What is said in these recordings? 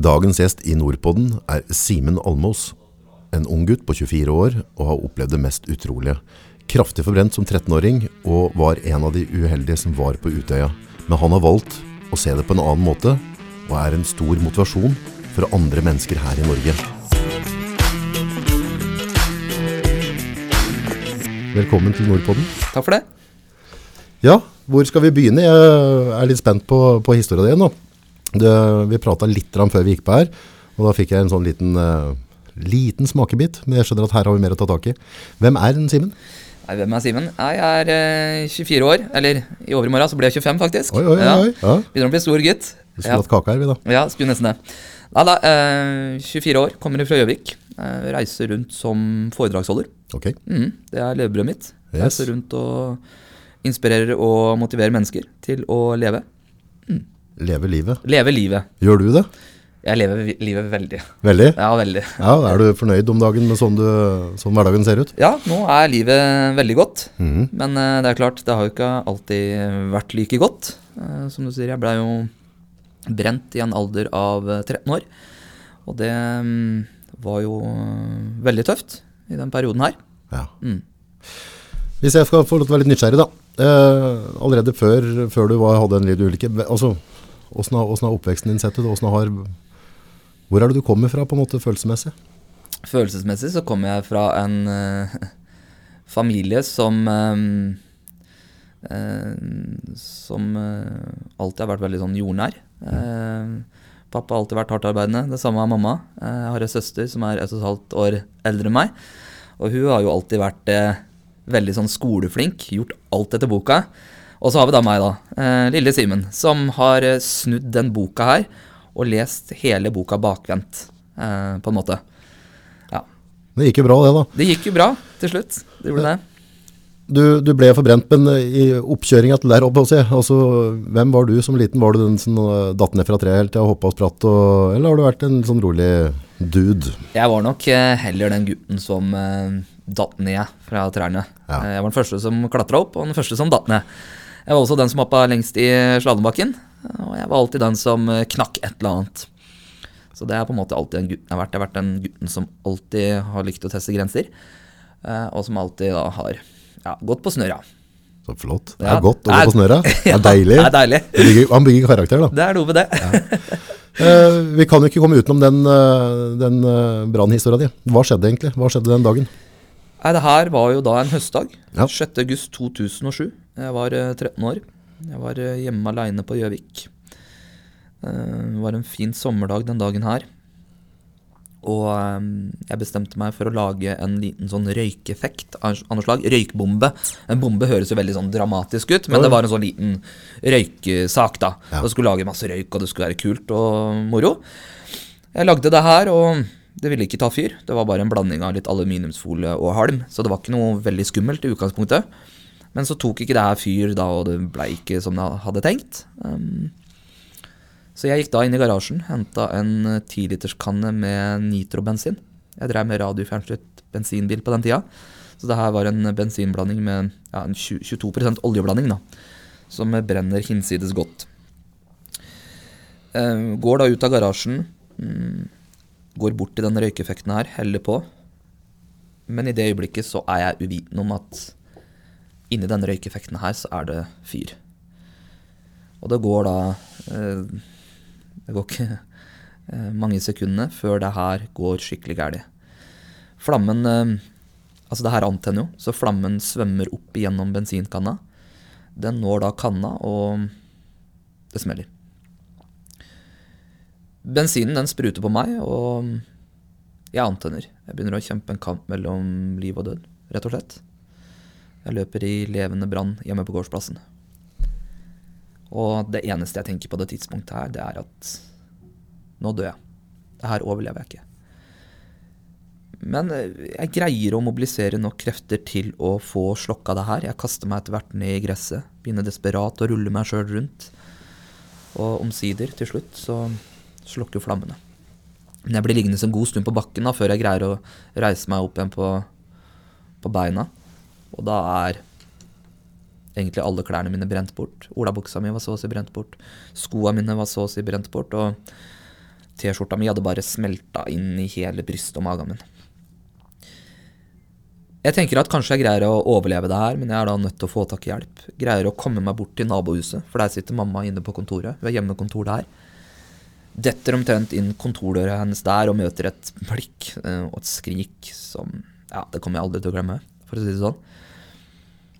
Dagens gjest i Nordpodden er Simen Almås. En ung gutt på 24 år og har opplevd det mest utrolige. Kraftig forbrent som 13-åring og var en av de uheldige som var på Utøya. Men han har valgt å se det på en annen måte, og er en stor motivasjon for andre mennesker her i Norge. Velkommen til Nordpodden. Takk for det. Ja, hvor skal vi begynne? Jeg er litt spent på, på historien di nå. Det, vi prata litt før vi gikk på her, og da fikk jeg en sånn liten, uh, liten smakebit. Men jeg skjønner at her har vi mer å ta tak i. Hvem er Simen? Nei, hvem er Simen? Jeg er uh, 24 år. Eller i overmorgen så blir jeg 25, faktisk. Oi, oi, oi. Ja. Ja. Begynner å bli stor gutt. Vi skulle hatt kake her, vi da. Ja, skulle nesten det. Nei da, uh, 24 år, kommer fra Gjøvik. Eh, reiser rundt som foredragsholder. Ok. Mm, det er levebrødet mitt. Yes. Reiser rundt og inspirerer og motiverer mennesker til å leve. Leve livet. Leve livet. Gjør du det? Jeg lever livet veldig. Veldig? Ja, veldig. Ja, Er du fornøyd om dagen med sånn, du, sånn hverdagen ser ut? Ja, nå er livet veldig godt. Mhm. Men uh, det er klart, det har jo ikke alltid vært like godt. Uh, som du sier, jeg blei jo brent i en alder av eh, 13 år. Og det um, var jo eh, veldig tøft i den perioden her. Ja. Mm. Hvis jeg skal få lov til å være litt nysgjerrig, da. Uh, allerede før, før du var, hadde en liten ulykke, altså, åssen har, oppveksten din sett ut? Har, hvor er det du kommer fra, på en måte, følelsesmessig? Følelsesmessig så kommer jeg fra en uh, familie som um, uh, Som uh, alltid har vært veldig sånn jordnær. Pappa har alltid vært hardt arbeidende. Det samme har mamma. Jeg har en søster som er ett og et halvt år eldre enn meg. Og hun har jo alltid vært veldig sånn skoleflink, gjort alt etter boka. Og så har vi da meg, da. Eh, lille Simen, som har eh, snudd den boka her og lest hele boka bakvendt, eh, på en måte. Ja. Det gikk jo bra, det, da. Det gikk jo bra til slutt. Det gjorde det. Du, du ble forbrent, men i oppkjøringa til der oppe, altså, hvem var du som liten? Var du den som datt ned fra treet hele tida og hoppa og spratt, og, eller har du vært en sånn rolig dude? Jeg var nok heller den gutten som datt ned fra trærne. Ja. Jeg var den første som klatra opp, og den første som datt ned. Jeg var også den som hoppa lengst i slalåmbakken, og jeg var alltid den som eh, knakk et eller annet. Så det er på en måte alltid den gutten jeg har vært. Jeg har vært den gutten som alltid har likt å teste grenser, eh, og som alltid da har ja, gått på snørra. Så flott. Det Ja. er godt å gå på snøra. Det er deilig. Det er deilig. Han bygger, han bygger karakter, da. Det er noe med det. Eh, vi kan jo ikke komme utenom den, eh, den brannhistoria di. Hva skjedde egentlig? Hva skjedde den dagen? Nei, det her var jo da en høstdag. Ja. 6. august 2007. Jeg var eh, 13 år. Jeg var eh, hjemme aleine på Gjøvik. Eh, Det var en fin sommerdag den dagen her. Og eh, jeg bestemte meg for å lage en liten sånn røykeffekt av noe slag. Røykbombe. En bombe høres jo veldig sånn dramatisk ut, men det var en sånn liten røykesak, da. Ja. Og skulle lage masse røyk, og det skulle være kult og moro. Jeg lagde det her, og det ville ikke ta fyr. Det var bare en blanding av litt aluminiumsfolie og halm, så det var ikke noe veldig skummelt i utgangspunktet. Men så tok ikke det her fyr da, og det ble ikke som jeg hadde tenkt. Um, så jeg gikk da inn i garasjen, henta en tiliterskanne med nitrobensin. Jeg drev med radiofjernstyrt bensinbil på den tida. Så det her var en bensinblanding med ja, en 22% oljeblanding, da. Som brenner hinsides godt. Um, går da ut av garasjen. Um, går bort til den røykeffekten her, heller på. Men i det øyeblikket så er jeg uvitende om at inni denne røykeffekten her så er det fyr. Og det går da eh, Det går ikke eh, mange sekundene før det her går skikkelig galt. Flammen eh, Altså, det her antenner jo, så flammen svømmer opp igjennom bensinkanna. Den når da kanna, og det smeller. Bensinen den spruter på meg, og jeg antenner. Jeg begynner å kjempe en kamp mellom liv og død, rett og slett. Jeg løper i levende brann hjemme på gårdsplassen. Og det eneste jeg tenker på det tidspunktet her, det er at nå dør jeg. Det her overlever jeg ikke. Men eh, jeg greier å mobilisere nok krefter til å få slokka det her. Jeg kaster meg etter hvert ned i gresset, begynner desperat å rulle meg sjøl rundt. Og omsider, til slutt, så slukker flammene. Men jeg blir liggende en god stund på bakken da, før jeg greier å reise meg opp igjen på, på beina. Og da er egentlig alle klærne mine brent bort. Olabuksa mi var så å si brent bort. Skoa mine var så å si brent bort. Og T-skjorta mi hadde bare smelta inn i hele brystet og magen min. Jeg tenker at kanskje jeg greier å overleve det her, men jeg er da nødt til å få tak i hjelp. Greier å komme meg bort til nabohuset, for der sitter mamma inne på kontoret. Hun har hjemmekontor der. Detter omtrent inn kontordøra hennes der og møter et blikk eh, og et skrik som Ja, det kommer jeg aldri til å glemme, for å si det sånn.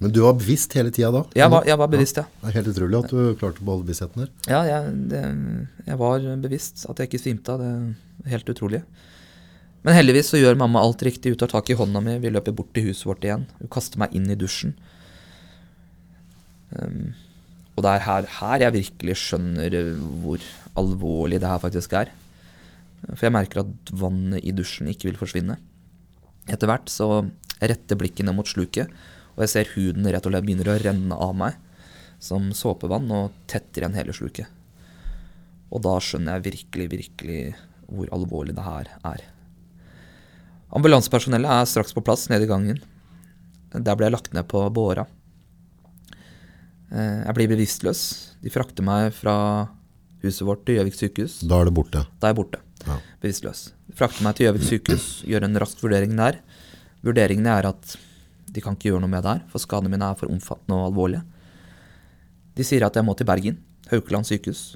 Men du var bevisst hele tida da? Jeg var, jeg var bevisst, ja. Det er helt utrolig at du klarte å beholde bevisstheten der. Ja, jeg, det, jeg var bevisst at jeg ikke svimte av. Det er helt utrolig. Men heldigvis så gjør mamma alt riktig. Hun tar tak i hånda mi, vi løper bort til huset vårt igjen. Hun kaster meg inn i dusjen. Um, og det er her, her jeg virkelig skjønner hvor alvorlig det her faktisk er. For jeg merker at vannet i dusjen ikke vil forsvinne. Etter hvert så retter blikket ned mot sluket, og jeg ser huden rett og slett begynner å renne av meg som såpevann og tetter igjen hele sluket. Og da skjønner jeg virkelig, virkelig hvor alvorlig det her er. Ambulansepersonellet er straks på plass nede i gangen. Der ble jeg lagt ned på båra. Eh, jeg blir bevisstløs. De frakter meg fra huset vårt til Gjøvik sykehus. Da er det borte. Da er jeg borte. Ja. Bevisstløs. De frakter meg til Gjøvik sykehus, gjør en rask vurdering der. Vurderingene er at de kan ikke gjøre noe med det her, for skadene mine er for omfattende og alvorlige. De sier at jeg må til Bergen, Haukeland sykehus.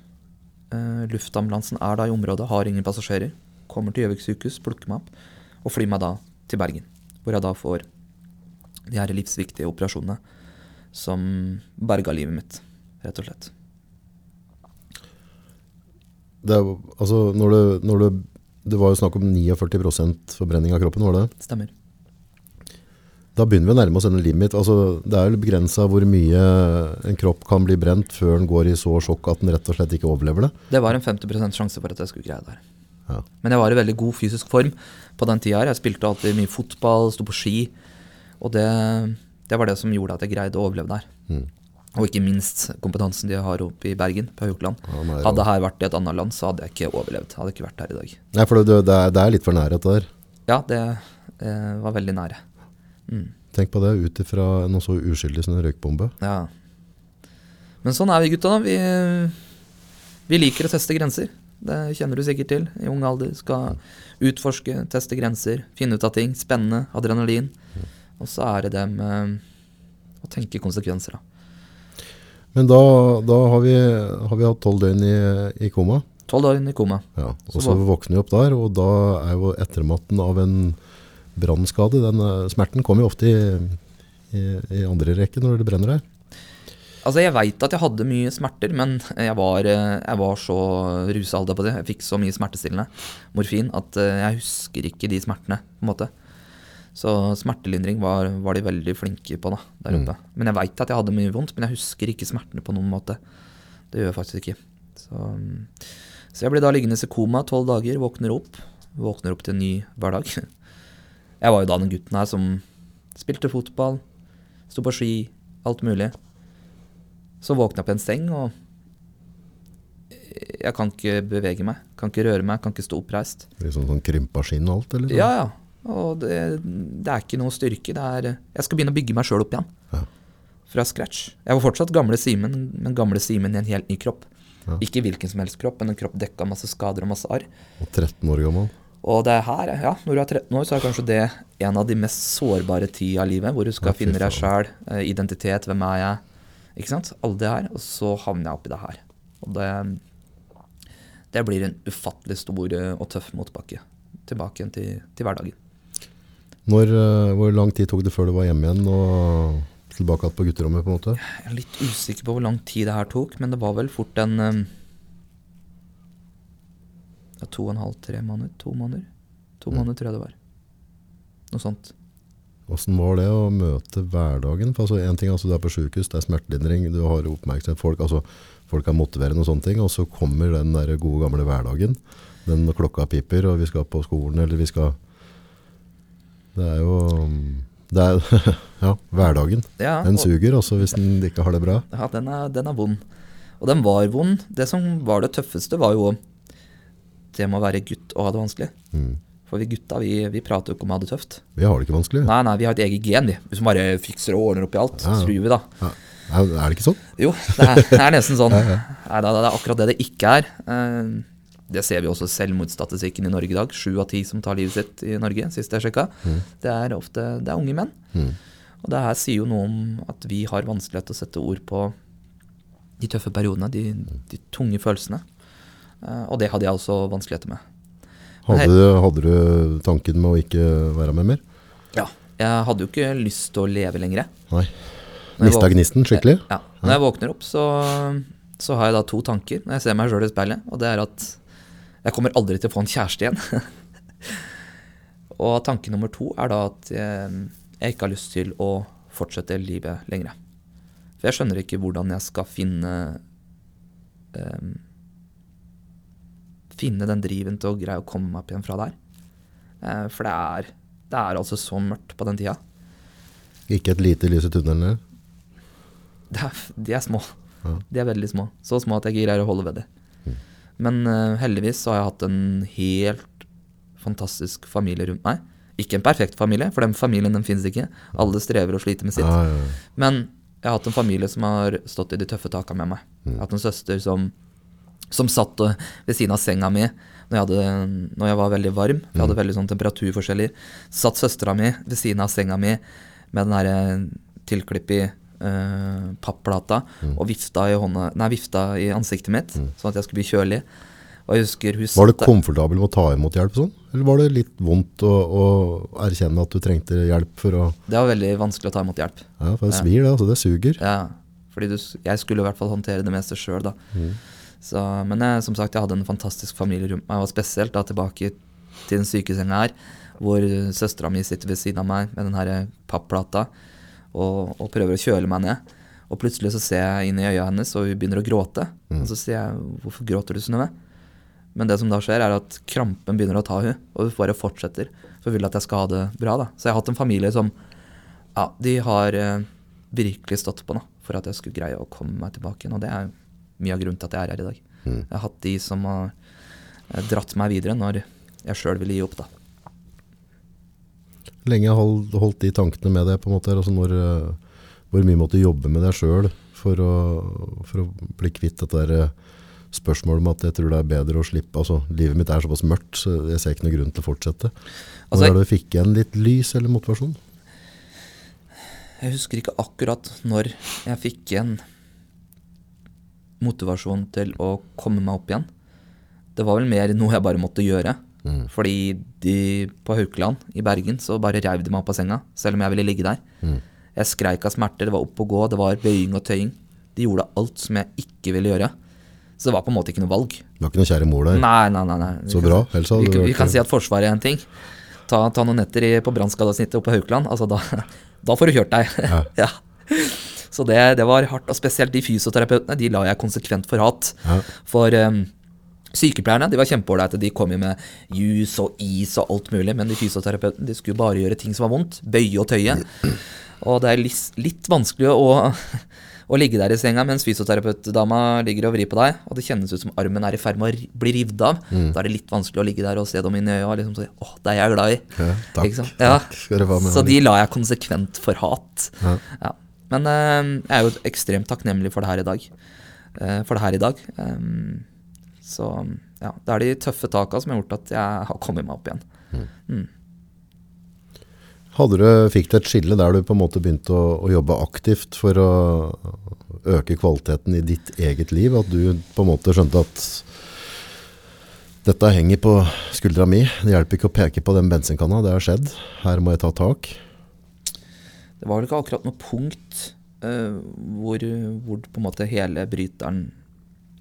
Uh, luftambulansen er da i området, har ingen passasjerer. Kommer til Gjøvik sykehus, plukker meg opp og flyr meg da til Bergen. Hvor jeg da får de her livsviktige operasjonene som berga livet mitt, rett og slett. Det, altså, når du, når du, det var jo snakk om 49% forbrenning av kroppen, var det? Stemmer. Da begynner vi å nærme oss en limit. Altså, det er jo begrensa hvor mye en kropp kan bli brent før den går i så sjokk at den rett og slett ikke overlever det. Det var en 50 sjanse for at jeg skulle greie det her. Ja. Men jeg var i veldig god fysisk form på den tida her. Jeg spilte alltid mye fotball, sto på ski. Og det, det var det som gjorde at jeg greide å overleve der. Mm. Og ikke minst kompetansen de har oppe i Bergen, på Haukeland. Ja, Hadde det her vært i et annet land, så hadde jeg ikke overlevd. Hadde ikke vært her i dag. Nei, for det, det, er, litt for nærhet der. Ja, det eh, var veldig nære. Mm. Tenk på det ut ifra noe så uskyldig som en røykbombe. Ja. Men sånn er vi gutta. Vi, vi liker å teste grenser. Det kjenner du sikkert til. I ung alder skal utforske, teste grenser, finne ut av ting. Spennende. Adrenalin. Og så er det det med å tenke konsekvenser, da. Men da, da har, vi, har vi hatt tolv døgn i, i koma. Tolv døgn i koma. Ja, og Så så våkner vi opp der, og da er jo ettermatten av en brannskade. Den eh, smerten kommer jo ofte i, i, i andre rekke når det brenner der. Altså, jeg veit at jeg hadde mye smerter, men jeg var, eh, jeg var så rusa jeg på det. Jeg fikk så mye smertestillende morfin at eh, jeg husker ikke de smertene, på en måte. Så smertelindring var, var de veldig flinke på da, der oppe. Men jeg veit at jeg hadde mye vondt, men jeg husker ikke smertene på noen måte. Det gjør jeg faktisk ikke. Så, mm, så jeg ble da liggende i koma tolv dager, våkner opp. Våkner opp til en ny hverdag. Jeg var jo da den gutten her som spilte fotball, sto på ski, alt mulig. Så våkna jeg på en seng, og jeg kan ikke bevege meg. Kan ikke røre meg, kan ikke stå oppreist. Liksom sånn krympa skinn og alt, eller? sånn? Ja, ja. Og det, det er ikke noe styrke. Det er, jeg skal begynne å bygge meg sjøl opp igjen. Ja. Fra scratch. Jeg var fortsatt gamle Simen, men gamle Simen i en helt ny kropp. Ja. Ikke hvilken som helst kropp, men en kropp dekka av masse skader og masse arr. Og 13 år gammel. Og det her, ja, når du er 13 år, så er kanskje det en av de mest sårbare tida i livet, hvor du skal Ja, finne deg sjæl, identitet, hvem er jeg, ikke sant? Alle det her. Og så havner jeg oppi det her. Og det, det blir en ufattelig stor eh, og tøff motbakke. Tilbake igjen til, til hverdagen. Når, eh, hvor lang tid tok det før du var hjemme igjen og tilbake på gutterommet, på en måte? Jeg er litt usikker på hvor lang tid det her tok, men det var vel fort en ja, To og en halv, tre måneder? To måneder? To Mm. måneder tror jeg det var. Noe sånt. Hvordan var det å møte hverdagen? For altså, en ting, altså, Du er på sykehus, det er smertelindring, du har oppmerksomhet, folk, altså, folk er motiverende og sånne ting, og så kommer den der gode gamle hverdagen. Den klokka piper, og vi skal på skolen, eller vi skal Det er jo det er, Ja, hverdagen. Ja, Den suger også hvis den ikke har det bra. Ja, den er, den er vond. Og den var vond. Det som var det tøffeste, var jo det med å være gutt og ha det vanskelig. Mm. For vi gutta vi, vi prater jo ikke om å ha det tøft. Vi har det ikke vanskelig. Nei, nei, vi har et eget gen, vi. Vi bare fikser og ordner opp i alt. Ja, ja. Truer vi, da. Ja. Er, det ikke sånn? Jo, det er, det er nesten sånn. Nei da, det er akkurat det det ikke er. Eh, Det ser vi også i selvmordsstatistikken i Norge i dag. Sju av ti som tar livet sitt i Norge, sist jeg sjekka. Det er ofte det er unge menn. Mm. Og det her sier jo noe om at vi har vanskelighet til å sette ord på de tøffe periodene, de, de tunge følelsene. Eh, og det hadde jeg også vanskeligheter med. Hadde, du- hadde du tanken med å ikke være med mer? Ja. Jeg hadde jo ikke lyst til å leve lenger. Nei. Mista gnisten skikkelig? Ja. Når jeg våkner opp, så, så har jeg da to tanker når jeg ser meg sjøl i speilet. Og det er at jeg kommer aldri til å få en kjæreste igjen. og tanke nummer to er da at jeg, jeg ikke har lyst til å fortsette livet lenger. For jeg skjønner ikke hvordan jeg skal finne em, Finne den driven til å greie å komme meg opp igjen fra der. Eh, for det er, det er altså så mørkt på den tida. Ikke et lite lys i tunnelen? Er, de er små. Ja. De er veldig små. Så små at jeg ikke greier å holde ved dem. Men uh, heldigvis så har jeg hatt en helt fantastisk familie rundt meg. Ikke en perfekt familie, for den familien den finnes ikke. Alle strever og sliter med sitt. Ja, ja. Men jeg har hatt en familie som har stått i de tøffe taka med meg. Jeg har hatt en søster som, som satt ved siden av senga mi når jeg, hadde, når jeg var veldig varm. Jeg hadde veldig sånn temperaturforskjeller. Satt søstera mi ved siden av senga mi med den derre tilklipp i eh, papplata og vifta i, hånda, nei, vifta i ansiktet mitt, sånn at jeg skulle bli kjølig. Husker Var du komfortabel med å ta imot hjelp sånn? Eller var det litt vondt å, å erkjenne at du trengte hjelp for å Det var veldig vanskelig å ta imot hjelp. Ja, for det svir, det. altså Det suger. Ja, fordi du, jeg skulle i hvert fall håndtere det meste sjøl, da. Så, men jeg, som sagt, jeg hadde en fantastisk familie rundt meg, og spesielt da tilbake til den sykesenga her, hvor søstera mi sitter ved siden av meg med den her papplata og, og prøver å kjøle meg ned. Og plutselig så ser jeg inn i øya hennes, og hun begynner å gråte. Og så sier jeg 'Hvorfor gråter du, Synnøve?' Men det som da skjer, er at krampen begynner å ta henne, og hun bare fortsetter. For hun vil at jeg skal ha det bra, da. Så jeg har hatt en familie som Ja, de har eh, virkelig stått på nå for at jeg skulle greie å komme meg tilbake igjen. Og det er mye av grunnen til at jeg er her i dag. Jeg har hatt de som har eh, dratt meg videre når jeg sjøl ville gi opp, da. Lenge hold, holdt de tankene med deg, på en måte. Altså når, eh, hvor mye måtte du jobbe med deg sjøl for, for å bli kvitt dette der, eh, spørsmålet om at jeg tror det er bedre å slippe altså Livet mitt er såpass mørkt, så jeg ser ikke noe grunn til å fortsette. Når Altså, er det du fikk igjen litt lys eller motivasjon? Jeg husker ikke akkurat når jeg fikk igjen motivasjon til å komme meg opp igjen. Det var vel mer noe jeg bare måtte gjøre. Mm. Fordi de på Haukeland i Bergen så bare reiv de meg opp av senga, selv om jeg ville ligge der. Mm. Jeg skreik av smerter, det var opp og gå, det var bøying og tøying. De gjorde alt som jeg ikke ville gjøre. Så det var på en måte ikke noe valg. Du har ikke noe kjære mor der? Nei, nei, nei. nei. Så bra. Ellers hadde Vi, kan- vi kan si at Forsvaret er en ting. Ta, ta noen netter i, på brannskadesnittet oppe på Haukeland. Altså da, da får du kjørt deg. Ja. Ja. Så det, det var hardt. Og spesielt de fysioterapeutene, de la jeg konsekvent for hat. Ja. For um, sykepleierne de var kjempeålreite. De kom jo med jus og is og alt mulig. Men de fysioterapeutene de skulle bare gjøre ting som var vondt. Bøye og tøye. Og det er litt, litt vanskelig å, å ligge der i senga mens fysioterapeutdama ligger og vrir på deg, og det kjennes ut som armen er i ferd med å bli revet av. Da er det litt vanskelig å ligge der og se dem inn i øya og liksom si 'Å, det er jeg glad i'. Ja, takk. Ja. Takk Så de la jeg konsekvent for hat. Ja. Ja. Men eh, jeg er jo ekstremt takknemlig for det her i dag. Eh, for det her i dag. Um, så ja, det er de tøffe taka som har gjort at jeg har kommet meg opp igjen. Hadde du, fikk du et skille der du på en måte begynte å, å jobbe aktivt for å øke kvaliteten i ditt eget liv? At du på en måte skjønte at dette henger på skuldra mi. Det hjelper ikke å peke på den bensinkanna. Det har skjedd. Her må jeg ta tak. Det var vel ikke akkurat noe punkt eh, hvor, hvor på en måte hele bryteren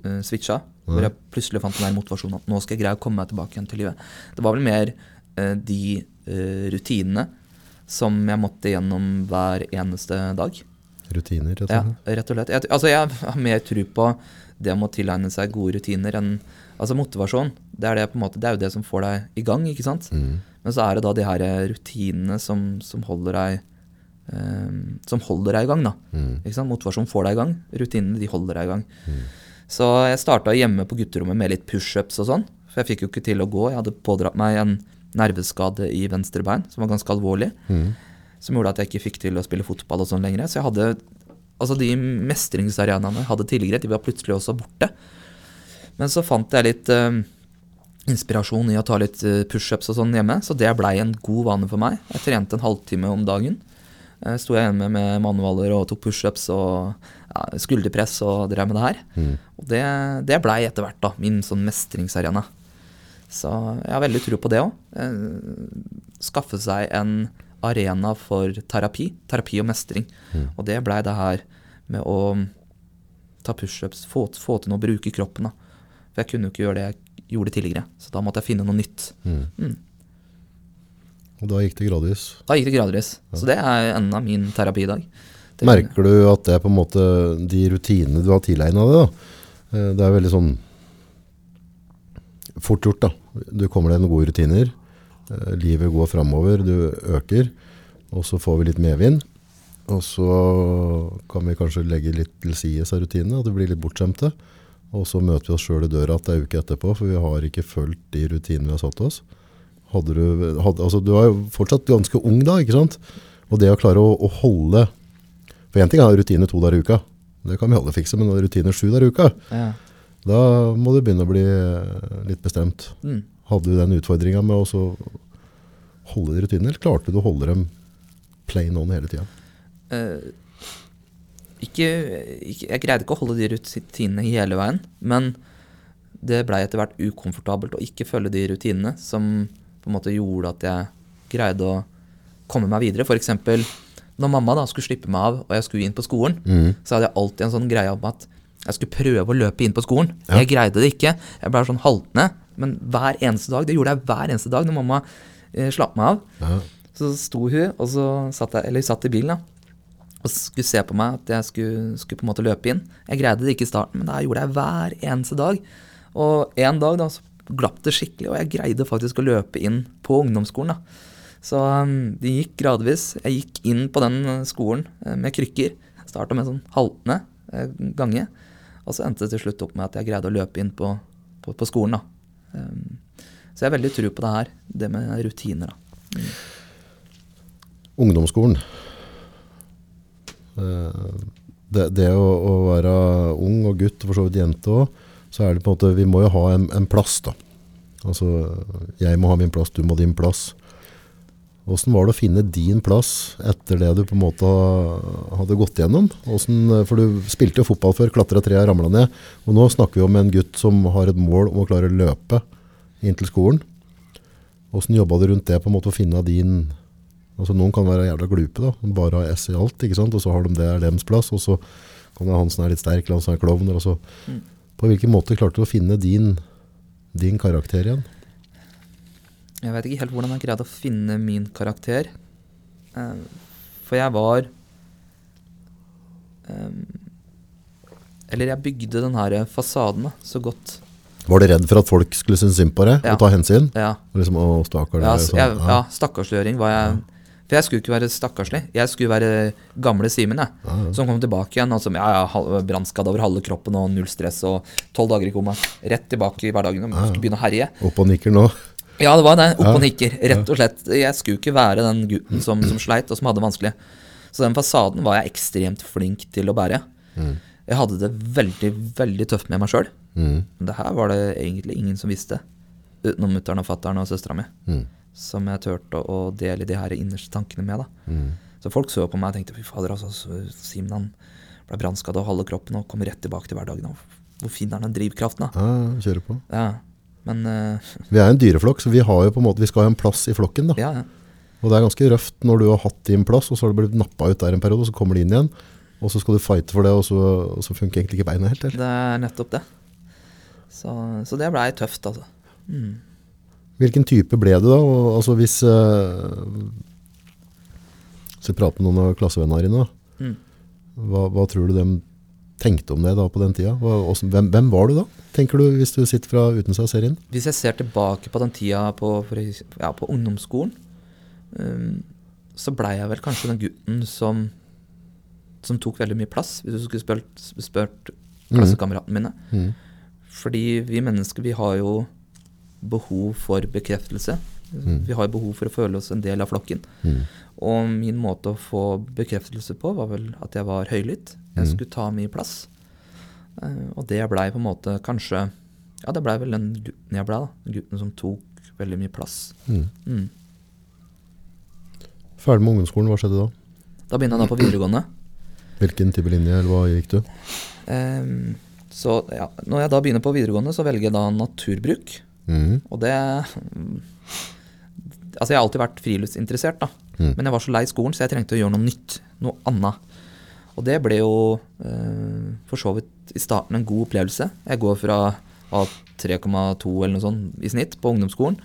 uh, switcha. Hvor jeg plutselig fant den der motivasjonen at nå skal jeg greie å komme meg tilbake igjen til livet. Det var vel mer eh, de eh, rutinene som jeg måtte gjennom hver eneste dag. Rutiner, rett og slett? Ja, rett og slett. Jeg, altså jeg har mer tro på det om å tilegne seg gode rutiner enn Altså motivasjon. Det er, det, måte, det er jo det som får deg i gang, ikke sant? Mm. Men så er det da de her rutinene som, som holder deg eh, Som holder deg i gang, da. Mm. Motivasjon får deg i gang. Rutinene de holder deg i gang. Så jeg starta hjemme på gutterommet med litt pushups og sånn. For jeg fikk jo ikke til å gå. Jeg hadde pådratt meg en nerveskade i venstre bein som var ganske alvorlig. Mm. Som gjorde at jeg ikke fikk til å spille fotball og sånn lenger. Så jeg hadde Altså de mestringsarenaene jeg hadde tidligere, de var plutselig også borte. Men så fant jeg litt eh, inspirasjon i å ta litt eh, pushups og sånn hjemme, så det blei en god vane for meg. Jeg trente en halvtime om dagen. Eh, Sto jeg igjen med manualer og tok pushups og ja, skulderpress og drev med det her. Mm. Og det, det blei etter hvert da, min sånn mestringsarena. Så jeg har veldig tro på det òg. Skaffe seg en arena for terapi. Terapi og mestring. Mm. Og det blei det her med å ta pushups, få, få til noe bruke kroppen. da. For jeg kunne jo ikke gjøre det jeg gjorde tidligere, så da måtte jeg finne noe nytt. Mm. Og da gikk det gradvis. Da gikk det gradvis. Så det er enda min terapi i dag. Det- Merker du at det er på en måte de rutinene du har tilegna deg, da? eh, Det er veldig sånn fort gjort, da. Du kommer deg noen gode rutiner. eh, Livet går framover, du øker, og så får vi litt medvind. Og så kan vi kanskje legge litt til side av rutinene, at vi blir litt bortskjemte. Og så møter vi oss sjøl i døra at det er uke etterpå, for vi har ikke fulgt de rutinene vi har satt oss. Hadde du, hadde, altså, du er jo fortsatt ganske ung da, ikke sant? Og det å klare å, å holde For én ting er rutine to dager i uka. Det kan vi alle fikse, men rutine sju dager i uka, Ja. da må du begynne å bli eh, litt bestemt. Mm. Hadde du den utfordringa med å holde de rutinene, eller klarte du å holde dem plain on hele tida? Uh, ikke, ikke, jeg greide ikke å holde de rutinene hele veien, men det blei etter hvert ukomfortabelt å ikke følge de rutinene som på en måte gjorde at jeg greide å komme meg videre. F.eks. når mamma da skulle slippe meg av og jeg skulle inn på skolen, Mm. så hadde jeg alltid en sånn greie om at jeg skulle prøve å løpe inn på skolen. Ja. Jeg greide det ikke. Jeg ble sånn haltende. Men hver eneste dag, det gjorde jeg hver eneste dag når mamma eh, slapp meg av. Ja. Så sto hun, og så satt jeg, eller satt i bilen, da. Og skulle se på meg at jeg skulle, skulle på en måte løpe inn. Jeg greide det ikke i starten, men det gjorde jeg hver eneste dag. Og en dag da, så glapp det skikkelig, og jeg greide faktisk å løpe inn på ungdomsskolen. da. Så um, det gikk gradvis. Jeg gikk inn på den eh, skolen eh, med krykker. Starta med sånn haltende eh, gange. Og så endte det til slutt opp med at jeg greide å løpe inn på, på, på skolen. da. Um, så jeg har veldig tro på det her, det med rutiner. da. Ungdomsskolen. Eh, Det, det å, å være ung og gutt, og for så vidt jente òg, så er det på en måte Vi må jo ha en, en plass, da. Altså, jeg må ha min plass, du må ha din plass. Åssen var det å finne din plass etter det du på en måte hadde gått gjennom? Hvordan, for du spilte jo fotball før, klatra treet, ramla ned. Og nå snakker vi om en gutt som har et mål om å klare å løpe inn til skolen. Åssen jobba du rundt det på en måte å finne din Altså Noen kan være jævla glupe, da. Bare ha S i alt, ikke sant? og så har de det er deres plass. Og så kan det han som er litt sterk, eller han som er klovn. Og så. Mm. På hvilken måte klarte du å finne din, din karakter igjen? Jeg vet ikke helt hvordan jeg greide å finne min karakter. Eh, For jeg var eh, Eller jeg bygde den her fasaden så godt. Var du redd for at folk skulle synes synd på deg Ja. og ta hensyn? Ja, liksom, å, stakkar, ja, sånn, jeg, ja. ja stakkarsliggjøring var jeg For jeg skulle ikke være stakkarslig. Jeg skulle være gamle Simen, jeg. Ja, ja. Som kom tilbake igjen. Altså, ja, ja, Brannskadd over halve kroppen og null stress og tolv dager i koma. Rett tilbake i hverdagen og skulle begynne å herje. Opp og nikker nå. Ja, det var det. Opp og nikker, rett og slett. Jeg skulle ikke være den gutten som, som sleit og som hadde det vanskelig. Så den fasaden var jeg ekstremt flink til å bære. Mm. Jeg hadde det veldig, veldig tøft med meg sjøl. Mm. Men det her var det egentlig ingen som visste. Utenom mutter'n og fatter'n og søstera mi. Mm. Som jeg turte å dele de her innerste tankene med. da. Mm. Så folk så på meg og tenkte fy fader, altså, Simen han ble brannskadd av halve kroppen og kom rett tilbake til hverdagen. Hvor fin er den drivkraften, da? Ja, kjører på. Ja. Men Uh, Vi er en dyreflokk, så vi, har jo på en måte, vi skal ha en plass i flokken. da. ja, ja. Og det er ganske røft når du har hatt din plass, og så har du blitt nappa ut der en periode, og så kommer du inn igjen. Og så skal du fighte for det, og så, og så funker egentlig ikke beina helt. Eller? Det er nettopp det. Så, så det blei tøft, altså. Mm. Hvilken type ble du da? Og, altså hvis eh, Hvis vi prater med noen av klassevennene dine, Mm. hva, hva tror du de tenkte om det da på den tida? Hva, også, hvem, hvem var du da, tenker du, hvis du sitter fra utenfor serien? Hvis jeg ser tilbake på den tida på, ja, på ungdomsskolen, um, så blei jeg vel kanskje den gutten som, som tok veldig mye plass, hvis du skulle spurt, spurt klassekameratene mine. Mm. Fordi vi mennesker, vi har jo behov for bekreftelse. Mm. Vi har behov for å føle oss en del av flokken. Mm. Og min måte å få bekreftelse på var vel at jeg var høylytt. Jeg Mm. skulle ta mye plass. Eh, og det blei på en måte kanskje Ja, det blei vel den gutten jeg blei, da. Gutten som tok veldig mye plass. Mm. Mm. Ferdig med ungdomsskolen, hva skjedde da? Da begynte jeg da på videregående. Hvilken type linje, eller hva gikk du? Um, så ja, når jeg da begynner på videregående, så velger jeg da naturbruk. Mhm. Og det mm, Altså, jeg har alltid vært friluftsinteressert, da. Mm. Men jeg var så lei skolen, så jeg trengte å gjøre noe nytt. Noe annet. Og det ble jo eh, for så vidt i starten en god opplevelse. Jeg går fra å ha 3,2 eller noe sånt i snitt på ungdomsskolen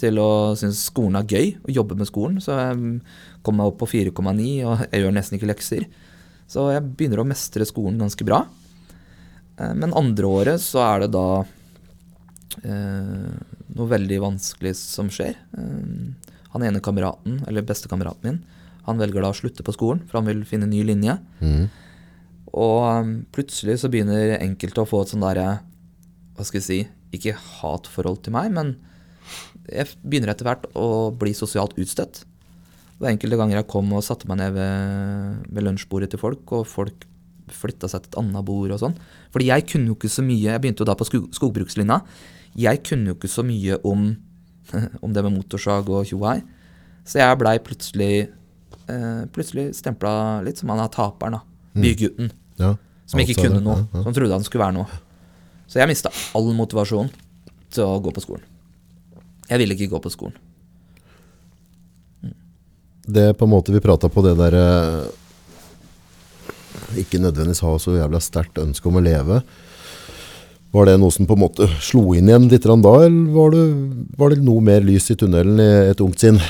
til å synes skolen er gøy, å jobbe med skolen. Så jeg mm, kom meg opp på 4,9, og jeg gjør nesten ikke lekser. Så jeg begynner å mestre skolen ganske bra. Eh, Men andre året så er det da noe veldig vanskelig som skjer. Eh, han ene kameraten, eller bestekameraten min, han velger da å slutte på skolen, for han vil finne ny linje. Mm. Og eh, plutselig så begynner enkelte å få et sånn derre Hva skal vi si Ikke hatforhold til meg, men jeg begynner etter hvert å bli sosialt utstøtt. Det var enkelte ganger jeg kom og satte meg ned ved, ved lunsjbordet til folk, og folk flytta seg til et annet bord og sånn. Fordi jeg kunne jo ikke så mye Jeg begynte jo da på skog, skogbrukslinja. Jeg kunne jo ikke så mye om, om det med motorsag og tjohei. Så jeg blei plutselig eh, Plutselig stempla litt som han er taperen, da. Bygutten. Ja. Som ikke kunne noe. ja, ja. Som trodde han skulle være noe. Så jeg mista all motivasjon til å gå på skolen. Jeg ville ikke gå på skolen. Det på en måte vi prata på det der eh, Ikke nødvendigvis ha så jævla sterkt ønske om å leve. Var det noe som på en måte slo inn igjen litt da, eller var det, var det noe mer lys i tunnelen i et ungt sinn?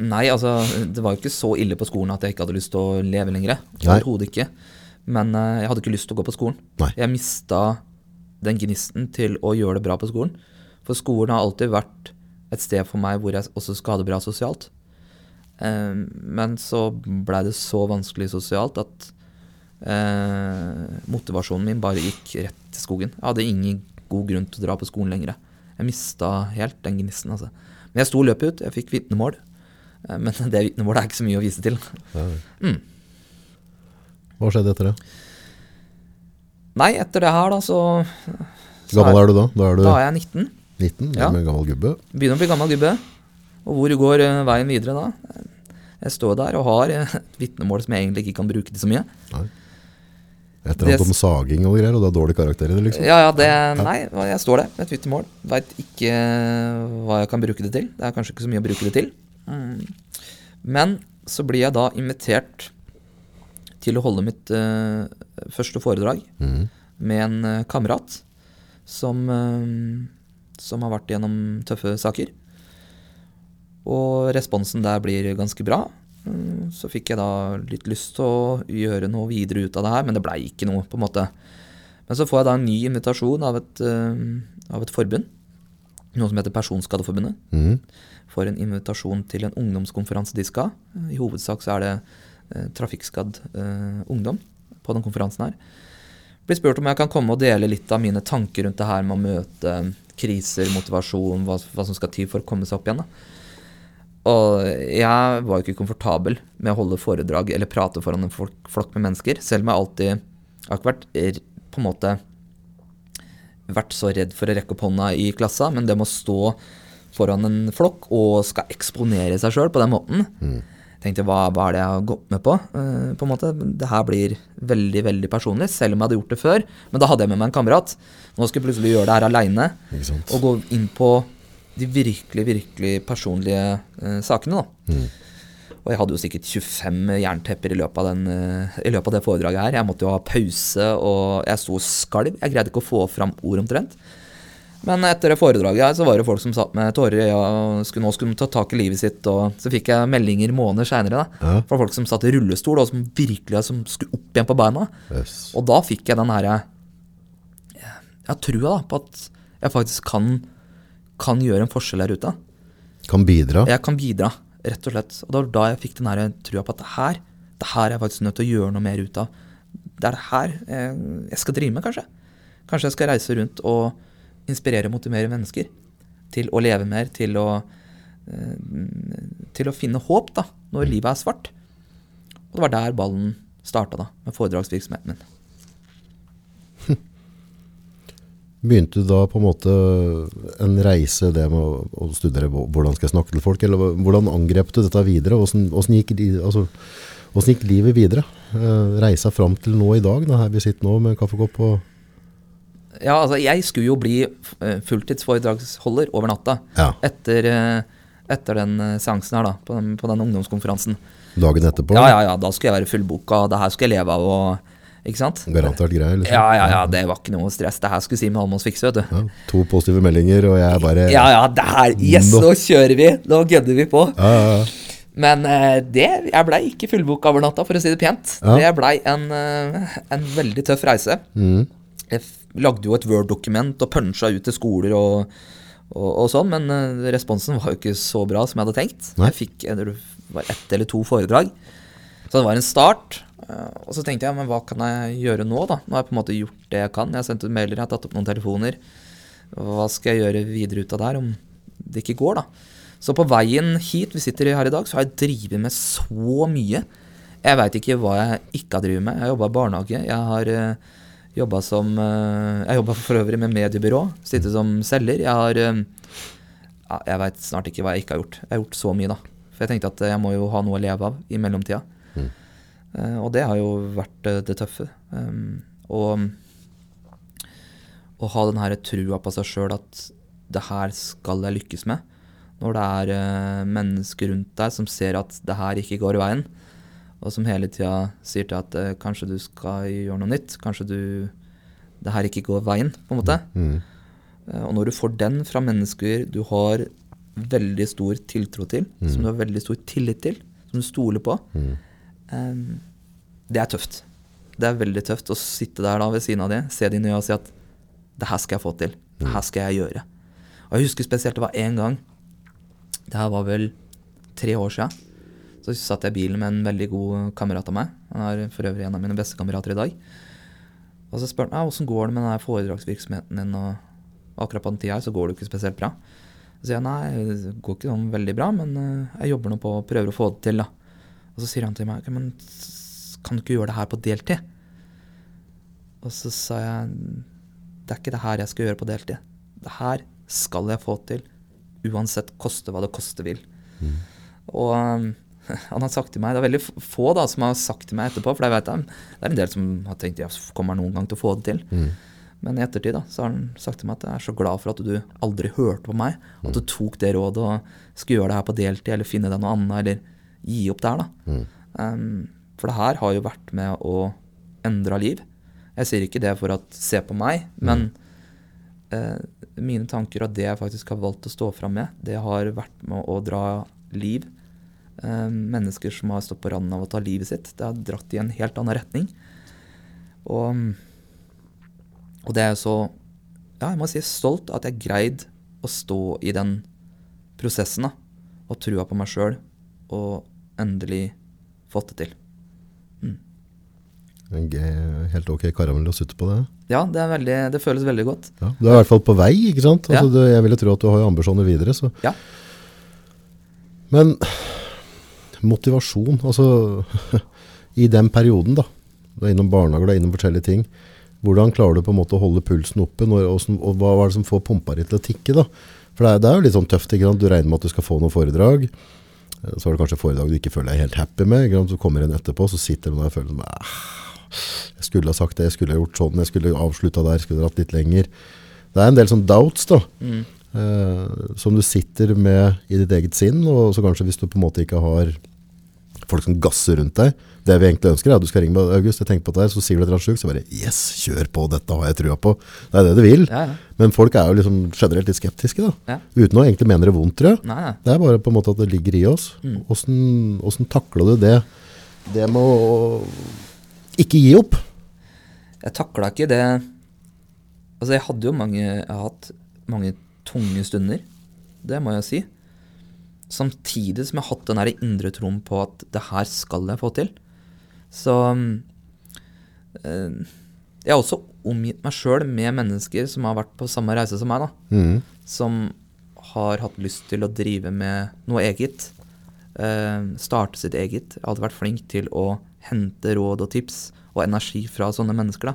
Nei, altså, det var jo ikke så ille på skolen at jeg ikke hadde lyst til å leve lenger. Overhodet ikke. Men uh, jeg hadde ikke lyst til å gå på skolen. Nei. Jeg mista den gnisten til å gjøre det bra på skolen. For skolen har alltid vært et sted for meg hvor jeg også skal ha det bra sosialt. Uh, men så blei det så vanskelig sosialt at eh, motivasjonen min bare gikk rett til skogen. Jeg hadde ingen god grunn til å dra på skolen lenger. Jeg mista helt den gnisten, altså. Men jeg sto løpet ut, jeg fikk vitnemål. Eh, Men det vitnemålet er ikke så mye å vise til. Mm. Hva skjedde etter det? Nei, etter det her, da, så, så Gammel er du da? Da er du Da er jeg 19. 19, Ja. gammel gubbe. Begynner å bli gammel gubbe. Og hvor går uh, veien videre da? Jeg står der og har eh, et vitnemål som jeg egentlig ikke kan bruke til så mye. Et eller annet om saging og greier, og det er dårlig karakter i det, liksom. Ja, ja, det Nei, jeg står der med et vitnemål. Veit ikke hva jeg kan bruke det til. Det er kanskje ikke så mye å bruke det til. Mm. Men så blir jeg da invitert til å holde mitt uh, første foredrag mm. med en uh, kamerat som, uh, som har vært gjennom tøffe saker. Og responsen der blir ganske bra. Mm, Så fikk jeg da litt lyst til å gjøre noe videre ut av det her, men det blei ikke noe, på en måte. Men så får jeg da en ny invitasjon av et, eh, av et forbund, noe som heter Personskadeforbundet. Mm. Får en invitasjon til en ungdomskonferanse de skal. I hovedsak så er det eh, trafikkskadd eh, ungdom på den konferansen her. Blir spurt om jeg kan komme og dele litt av mine tanker rundt det her med å møte kriser, motivasjon, hva, hva som skal til for å komme seg opp igjen. da. Og jeg var jo ikke komfortabel med å holde foredrag eller prate foran en flok, flokk med mennesker, selv om jeg alltid Jeg har ikke vært på en måte vært så redd for å rekke opp hånda i klassa, men det med å stå foran en flokk og skal eksponere seg sjøl på den måten tenkte hva, hva er det jeg har gått med på? Uh, på en måte, Det her blir veldig veldig personlig, selv om jeg hadde gjort det før. Men da hadde jeg med meg en kamerat. Nå skulle jeg plutselig gjøre det her aleine og gå inn på de virkelig, virkelig personlige eh, sakene. da. Og jeg hadde jo sikkert 25 jerntepper i løpet, av den, eh, i løpet av det foredraget her. Jeg måtte jo ha pause, og jeg sto skalv. Jeg greide ikke å få fram ord omtrent. Men etter det foredraget her, så var det folk som satt med tårer i øya og skulle, nå skulle de ta tak i livet sitt. Og så fikk jeg meldinger måneder seinere Ja. fra folk som satt i rullestol, og som virkelig som skulle opp igjen på beina. Yes. Og da fikk jeg den herre Jeg har trua da, på at jeg faktisk kan, kan gjøre en forskjell her ute. Kan bidra. Jeg kan bidra, rett og slett. Og det var da jeg fikk den her trua på at det her, det her er jeg faktisk nødt til å gjøre noe mer ut av. Det er det her jeg, jeg skal drive med, kanskje. Kanskje jeg skal reise rundt og inspirere og motivere mennesker til å leve mer, til å, eh, til å finne håp da, når livet er svart. Og det var der ballen starta, da, med foredragsvirksomheten min. Begynte du da på en måte en reise det med å, å studere hvordan skal jeg snakke til folk, eller hvordan angrep du dette videre? Hvordan, hvordan, gikk, altså, hvordan gikk livet videre? Eh, reisa fram til nå i dag, da, her vi sitter nå med en kaffekopp og Ja, altså, jeg skulle jo bli eh, fulltidsforedragsholder over natta. Ja. Etter, eh, etter den eh, seansen her, da, på den, på den ungdomskonferansen. dagen etterpå. Ja, ja, ja, da skulle jeg være fullboka, det her skulle jeg leve av, og Ikke sant? Garantert greier. Liksom. Ja, ja, ja, det var ikke noe stress. Det her skulle Simen Halmås fikse, vet du. Ja, to positive meldinger, og jeg bare Ja, ja, det her Yes, Nå- kjører vi! Nå gønner vi på. Ja, ja, ja. Men eh, det Jeg blei ikke fullboka over natta, for å si det pent. Ja. Det blei en, eh, en veldig tøff reise. Mm. Jeg lagde jo et Word-dokument og punsja ut til skoler og, og, og sånn, men eh, responsen var jo ikke så bra som jeg hadde tenkt. Nei. Jeg fikk det var ett eller to foredrag. Så det var en start. Eh, Og så tenkte jeg, men hva kan jeg gjøre nå, da? Nå har jeg på en måte gjort det jeg kan. Jeg har sendt ut mailer, jeg har tatt opp noen telefoner. Hva skal jeg gjøre videre ut av det her, om det ikke går, da? Så på veien hit vi sitter her i dag, så har jeg drevet med så mye. Jeg veit ikke hva jeg ikke har drevet med. Jeg har jobba i barnehage. Jeg har uh, jobba som uh, Jeg jobba for øvrig med mediebyrå. Sittet som selger. Jeg har uh, Jeg veit snart ikke hva jeg ikke har gjort. Jeg har gjort så mye, da. For jeg tenkte at jeg må jo ha noe å leve av i mellomtida. Eh, og det har jo vært eh, det tøffe. Um, og å ha den her trua på seg sjøl at det her skal jeg lykkes med. Når det er eh, mennesker rundt deg som ser at det her ikke går i veien, og som hele tida sier til at eh, kanskje du skal gjøre noe nytt, kanskje du det her ikke går veien, på en måte. Mm. Eh, Og når du får den fra mennesker du har veldig stor tiltro til, som du har veldig stor tillit til, som du stoler på, eh, det er tøft. Det er veldig tøft å sitte der da ved siden av det, se de nye og si at det her skal jeg få til. Det her skal jeg gjøre. Og jeg husker spesielt det var én gang. Det her var vel tre år siden. Så satt jeg i bilen med en veldig god kamerat av meg. Han er for øvrig en av mine beste kamerater i dag. Og så spør han åssen går det med den foredragsvirksomheten din. Og akkurat på den tida her så går det jo ikke spesielt bra. Så sier jeg nei, det går ikke sånn veldig bra, men eh, jeg jobber nå på å prøve å få det til, da. Og så sier han til meg «Ok, men kan du ikke gjøre det her på deltid? Og så sa jeg det er ikke det her jeg skal gjøre på deltid. Det her skal jeg få til, uansett koste hva det koste vil. Og um, han har sagt til meg, det er veldig få da som har sagt til meg etterpå, for jeg vet det er en del som har tenkt ja, kommer noen gang til å få det til. Men i ettertid da, så har han sagt til meg at jeg er så glad for at du aldri hørte på meg, at du tok det rådet og skulle gjøre det her på deltid, eller finne deg noe annet, eller gi opp der da. Um, for det her har jo vært med å endre liv. Jeg sier ikke det for at se på meg, men eh, mine tanker og det jeg faktisk har valgt å stå fram med, det har vært med å dra liv. Uh, mennesker som har stått på randen av å ta livet sitt. Det har dratt i en helt annen retning. Og, og det er jo så Ja, jeg må si stolt at jeg greid å stå i den prosessen da, og trua på meg sjøl, og endelig fått det til. Ge- Helt ok karamell å sutte på det. Ja, det, er veldig, det føles veldig godt. Ja, du er i hvert fall på vei, ikke sant? Altså, Ja. du, jeg ville tro at du har ambisjoner videre. Så. Ja. Men motivasjon, altså i den perioden da, du er innom barnehager, du er innom forskjellige ting, hvordan klarer du på en måte å holde pulsen oppe, når, og, og hva, er det som får pumpa di til å tikke da? For det er, det er jo litt sånn tøft, ikke sant? Du regner med at du skal få noen foredrag, så har det kanskje foredrag du ikke føler deg helt happy med? Så kommer en etterpå, så sitter du der og føler sånn, «Ah, jeg skulle ha sagt det, jeg skulle ha gjort sånn, jeg skulle avslutta der, jeg skulle dratt litt lenger. Det er en del sånn doubts da, Mm. eh, som du sitter med i ditt eget sinn, og så kanskje hvis du på en måte ikke har folk som gasser rundt deg, det vi egentlig ønsker er at du skal ringe meg August, jeg tenker på det her, så sier du et eller annet sjukt, så bare, yes, kjør på, dette har jeg trua på. Det er det du vil. Ja, ja. Men folk er jo liksom generelt litt skeptiske da, Ja. uten å egentlig mene det vondt, tror jeg. Nei. Det er bare på en måte at det ligger i oss. Mm. Hvordan, hvordan takler du det? Det med å ikke gi opp. Jeg takla ikke det Altså, jeg hadde jo mange Jeg har hatt mange tunge stunder. Det må jeg si. Samtidig som jeg har hatt den der indre troen på at det her skal jeg få til. Så øh, Jeg har også omgitt meg sjøl med mennesker som har vært på samme reise som meg. da. Mm. Som har hatt lyst til å drive med noe eget. Øh, starte sitt eget. Jeg hadde vært flink til å hente råd og tips og energi fra sånne mennesker. da.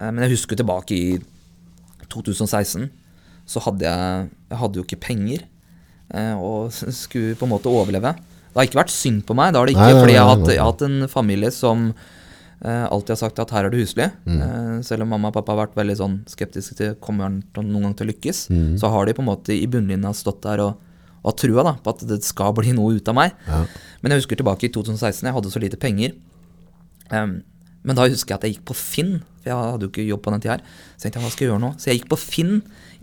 Eh, men jeg husker tilbake i 2016 så hadde jeg Jeg hadde jo ikke penger og skulle på en måte overleve. Det har ikke vært synd på meg, det har det ikke, Nei, fordi jeg har, hatt, jeg har hatt en familie som eh, alltid har sagt at her er det husly. Mm. Eh, selv om mamma og pappa har vært veldig sånn skeptiske til kommer han noen gang til å lykkes, Mm. så har de på en måte i bunnlinja stått der og, og trua da, på at det skal bli noe ut av meg. Ja. Men jeg husker tilbake i 2016, jeg hadde så lite penger. Um, men da husker jeg at jeg gikk på Finn, for jeg hadde jo ikke jobb på den tida her. Så tenkte jeg, hva skal jeg gjøre nå? Så jeg gikk på Finn,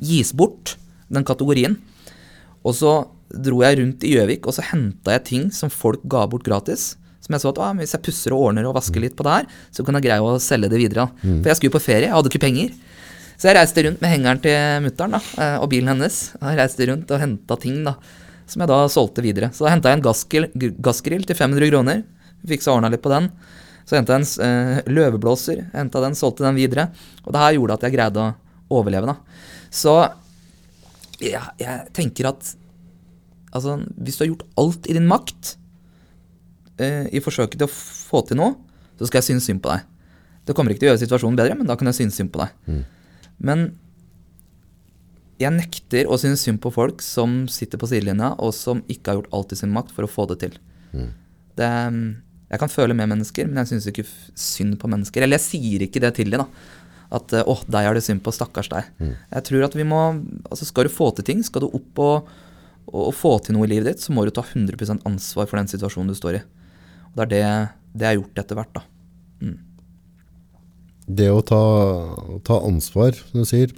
gis bort, den kategorien. Og så dro jeg rundt i Gjøvik, og så henta jeg ting som folk ga bort gratis. Som jeg så at ah, hvis jeg pusser og ordner og vasker litt på det her, så kan jeg greie å selge det videre. Mm. For jeg skulle jo på ferie, jeg hadde ikke penger. Så jeg reiste rundt med hengeren til mutter'n og bilen hennes. Jeg reiste rundt og henta ting da, som jeg da solgte videre. Så da henta jeg en gassgrill, gassgrill til 500 kroner. Fiksa og ordna litt på den. Så henta jeg en eh, løveblåser, henta den, solgte den videre. Og det her gjorde at jeg greide å overleve. da. Så ja, jeg tenker at altså, hvis du har gjort alt i din makt eh, i forsøket til å få til noe, så skal jeg synes synd på deg. Det kommer ikke til å gjøre situasjonen bedre, men da kan jeg synes synd på deg. Men jeg nekter å synes synd på folk som sitter på sidelinja, og som ikke har gjort alt i sin makt for å få det til. Det, jeg kan føle med mennesker, men jeg syns ikke synd på mennesker. Eller jeg sier ikke det til dem, da. At eh, 'å, deg er det synd på, stakkars deg'. Jeg tror at vi må Altså, skal du få til ting, skal du opp og, og, få til noe i livet ditt, så må du ta 100% ansvar for den situasjonen du står i. Og det er det, det jeg har gjort etter hvert, da. Det å ta, ta ansvar, som du sier,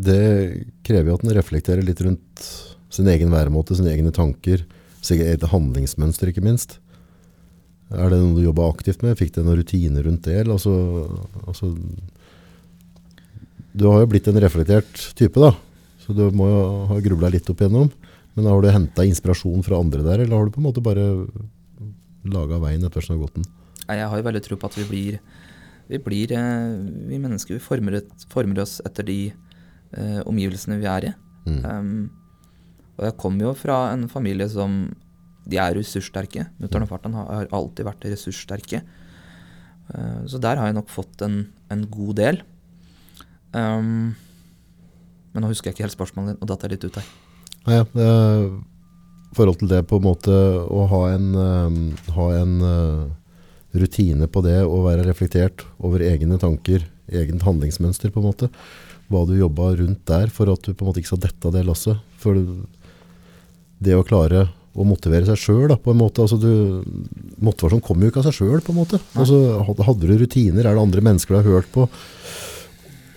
det krever jo at en reflekterer litt rundt sin egen væremåte, sine egne tanker, sitt eget handlingsmønster, ikke minst. Er det noe du jobba aktivt med? Fikk du noen rutiner rundt det? Altså, altså, du har jo blitt en reflektert type, da. Så du må jo ha grubla litt opp igjennom. Men har du henta inspirasjon fra andre der, eller har du på en måte bare laga veien etter som har gått den? Jeg har jo veldig tro på at vi blir Vi blir eh, Vi mennesker vi former, et, former oss etter de eh, omgivelsene vi er i. Um, og jeg kom jo fra en familie som De er ressurssterke. Mutter'n og fatter'n har, alltid vært ressurssterke. Eh, så der har jeg nok fått en, en god del. Um, men nå husker jeg ikke helt spørsmålet ditt, og datt jeg litt ut her. Nei, ja, er forhold til det på en måte å ha en, eh, ha en uh, rutine på det, å være reflektert over egne tanker, eget handlingsmønster på en måte. Hva du jobba rundt der for at du på en måte ikke skal dette av det lasset. For det å klare å motivere seg sjøl, på en måte. Altså du, motivasjon kommer jo ikke av seg sjøl, på en måte. Altså, hadde, du rutiner? Er det andre mennesker du har hørt på?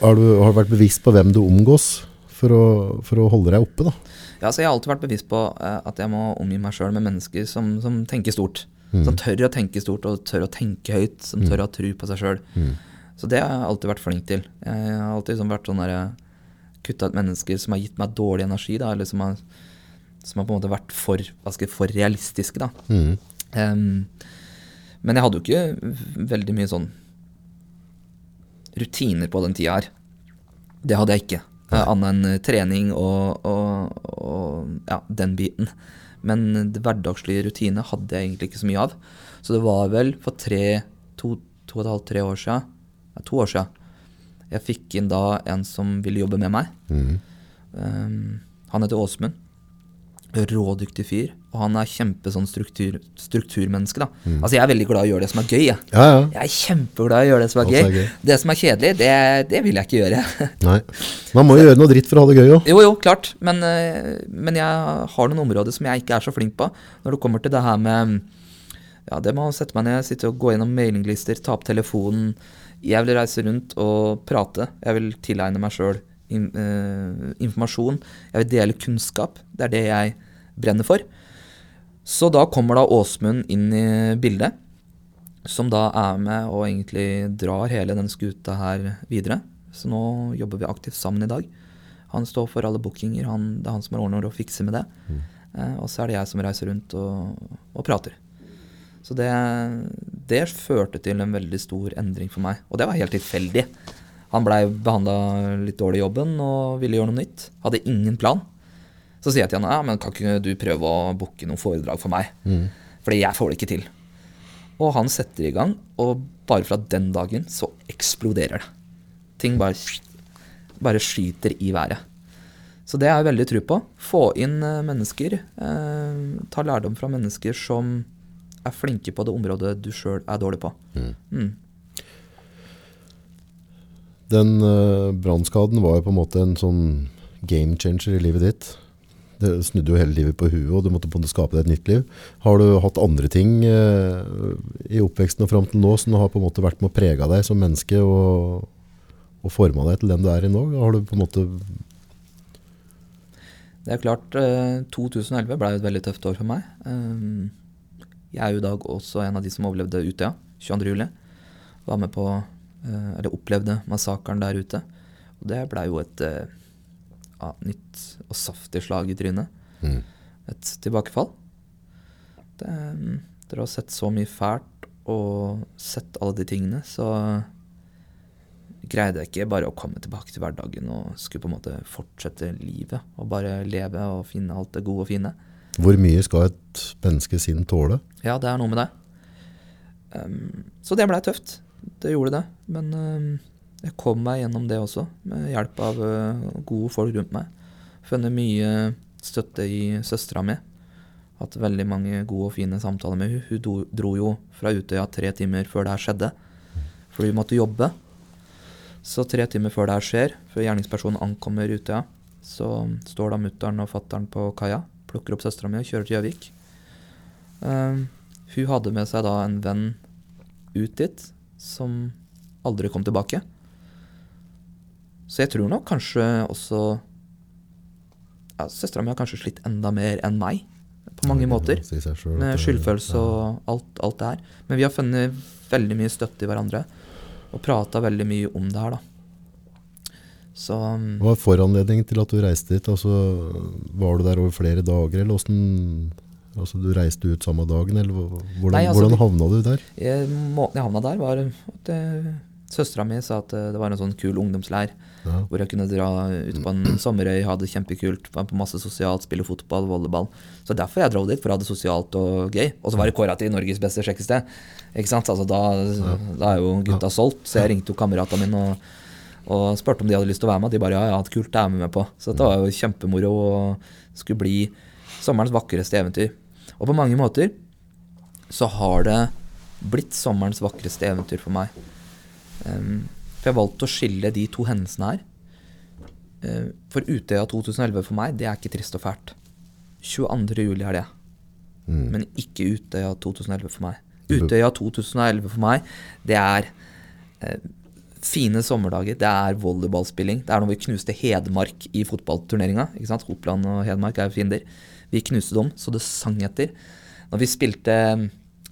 Har du, har du vært bevisst på hvem du omgås for å, for å holde deg oppe, da? Ja, så Jeg har alltid vært bevisst på eh, at jeg må omgi meg sjøl med mennesker som, som tenker stort. Som tør å tenke stort og tør å tenke høyt. Som tør å ha tro på seg sjøl. Så det har jeg alltid vært flink til. Jeg har alltid liksom vært sånn der, kutta ut mennesker som har gitt meg dårlig energi, da, eller som har, som har på en måte vært for, jeg, for realistiske. da. Mm. Um, men jeg hadde jo ikke veldig mye sånn rutiner på den tida her. Det hadde jeg ikke. Eh, Annet enn eh, trening og, og, og ja, den biten. Men det hverdagslige rutine hadde jeg egentlig ikke så mye av. Så det var vel for tre, to, to og et halvt, tre år siden, ja, to år siden, jeg fikk inn da en som ville jobbe med meg. Mm. Um, han heter Åsmund. Rådyktig fyr. Og han er kjempe sånn struktur, strukturmenneske. da. Altså Jeg er veldig glad i å gjøre det som er gøy. Jeg, Ja, ja. jeg er kjempeglad i å gjøre det som er gøy. er gøy. Det som er kjedelig, det, det vil jeg ikke gjøre. Nei. Man må jo gjøre noe dritt for å ha det gøy òg. jo, jo, klart. Men, eh, men jeg har noen områder som jeg ikke er så flink på. Når det kommer til det her med Ja, det med å sette meg ned, sitte og gå gjennom mailinglister, ta opp telefonen. Jeg vil reise rundt og prate. Jeg vil tilegne meg sjøl in, uh, informasjon. Jeg vil dele kunnskap. Det er det jeg brenner for. Så da kommer da Åsmund inn i bildet, som da er med og egentlig drar hele den skuta her videre. Så nå jobber vi aktivt sammen i dag. Han står for alle bookinger, han, det er han som har ordner og fikser med det. Eh, og så er det jeg som reiser rundt og, og prater. Så det, det førte til en veldig stor endring for meg. Og det var helt tilfeldig. Han blei behandla litt dårlig i jobben og ville gjøre noe nytt. Hadde ingen plan. Så sier jeg til han ja, men kan ikke du prøve å booke noen foredrag for meg? Fordi jeg får det ikke til. Og han setter i gang, og bare fra den dagen så eksploderer det. Ting bare bare skyter i været. Så det er jeg veldig tro på. Få inn eh, mennesker. Eh, ta lærdom fra mennesker som er flinke på det området du sjøl er dårlig på. Mm. Den uh, brannskaden var jo på en måte en sånn game changer i livet ditt. Det snudde jo hele livet på huet, og du måtte på en måte skape deg et nytt liv. Har du hatt andre ting uh, i oppveksten og fram til nå som har på en måte vært med å prege deg som menneske og, og forma deg til den du er i nå? Har du på en måte Det er klart, eh, 2011 ble jo et veldig tøft år for meg. Eh, jeg er jo i dag også en av de som overlevde Utøya 22.07. Var med på, eh, eller opplevde massakren der ute. Og det blei jo et eh, ja, nytt og saftig slag i trynet. Mm. Et tilbakefall. Det, dere har sett så mye fælt og sett alle de tingene, så greide jeg ikke bare å komme tilbake til hverdagen og skulle på en måte fortsette livet. Og bare leve og finne alt det gode og fine. Hvor mye skal et menneske sinn tåle? Ja, det er noe med det. Um, så det blei tøft. Det gjorde det. Men um, jeg kom meg gjennom det også, med hjelp av uh, gode folk rundt meg. Funnet mye støtte i søstera mi. Hatt veldig mange gode og fine samtaler med henne. Hun dro jo fra Utøya tre timer før det her skjedde. Fordi hun måtte jobbe. Så tre timer før det her skjer, før gjerningspersonen ankommer Utøya, så står da mutter'n og fatter'n på kaia, plukker opp søstera mi og kjører til Gjøvik. Uh, hun hadde med seg da en venn ut dit, som aldri kom tilbake. Så jeg tror nok kanskje også ja, Søstera mi har kanskje slitt enda mer enn meg, på mange måter. Med skyldfølelse og alt, alt det her. Men vi har funnet veldig mye støtte i hverandre. Og prata veldig mye om det her, da. Så um, Hva var foranledningen til at du reiste dit? Altså, var du der over flere dager, eller åssen altså, Du reiste ut samme dagen, eller hvordan, Nei, altså, hvordan havna du der? jeg, måten jeg havna der, var at eh, søstera mi sa at eh, det var en sånn kul ungdomsleir Ja. hvor jeg kunne dra ut på en sommerøy, ha det kjempekult, være på masse sosialt, spille fotball, volleyball. Så derfor jeg dro dit, for å ha det sosialt og gøy. Og så var det kåra til Norges beste sjekkested. Ikke sant? Altså, da, da er jo gutta solgt, så jeg ringte jo kameratene mine og, og spurte om de hadde lyst til å være med. De bare ja, ja, kult, det er vi med på. Så dette var jo kjempemoro og skulle bli sommerens vakreste eventyr. Og på mange måter så har det blitt sommerens vakreste eventyr for meg. Um, for jeg valgte å skille de to hendelsene her. Uh, for Utøya 2011 for meg, det er ikke trist og fælt. 22. juli er det, Mm. men ikke Utøya 2011 for meg. Utøya 2011 for meg, det er eh, fine sommerdager, det er volleyballspilling. Det er når vi knuste Hedmark i fotballturneringa. ikke sant? Oppland og Hedmark er jo fiender. Vi knuste dem så det sang etter. Når vi spilte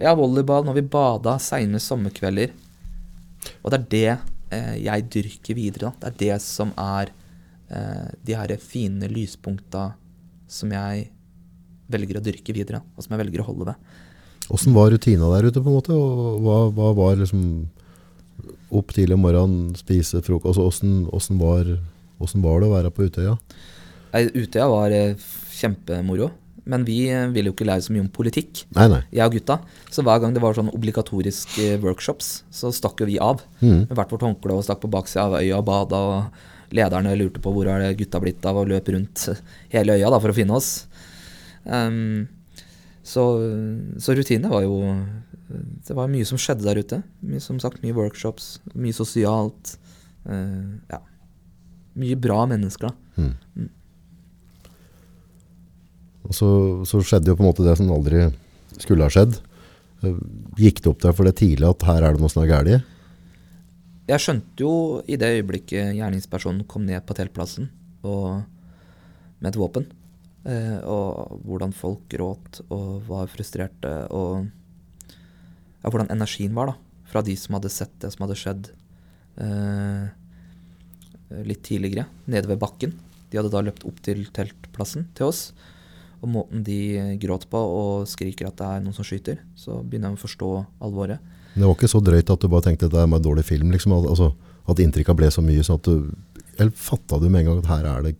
ja, volleyball, når vi bada seine sommerkvelder. Og det er det eh, jeg dyrker videre. Da. Det er det som er eh, de her fine lyspunkta som jeg velger å dyrke videre, og som jeg velger å holde ved. Hvordan var rutina der ute, på en måte? Og hva, hva var liksom Opp tidlig om morgenen, spise frokost. Altså, hvordan, hvordan, var, var det å være på Utøya? Nei, Utøya var eh, kjempemoro, men vi vil ville jo ikke lære så mye om politikk. Nei, nei. jeg og gutta. Så hver gang det var sånn obligatoriske workshops, så stakk jo vi av. Mm. Med hvert vårt håndkle og stakk på baksida av øya og bada. Og lederne lurte på hvor er det gutta blitt av, og løp rundt hele øya da, for å finne oss. Um, så, så rutinene var jo Det var mye som skjedde der ute. Mye, som sagt, mye workshops, mye sosialt. Uh, ja. Mye bra mennesker, da. Mm. Og så, så skjedde jo på en måte det som aldri skulle ha skjedd. Eh, Gikk det opp der for det tidlig at her er det noe som er galt? Jeg skjønte jo i det øyeblikket gjerningspersonen kom ned på teltplassen med et våpen, eh, og hvordan folk gråt og var frustrerte, og ja, hvordan energien var da, fra de som hadde sett det som hadde skjedd eh, litt tidligere, nede ved bakken. De hadde da løpt opp til teltplassen til oss, og måten de gråt på og skriker at det er noen som skyter, så begynner de å forstå alvoret. Det var ikke så drøyt at du bare tenkte at det er en dårlig film, liksom. Altså, at inntrykket ble så mye sånn at du Eller fatta du med en gang at her er det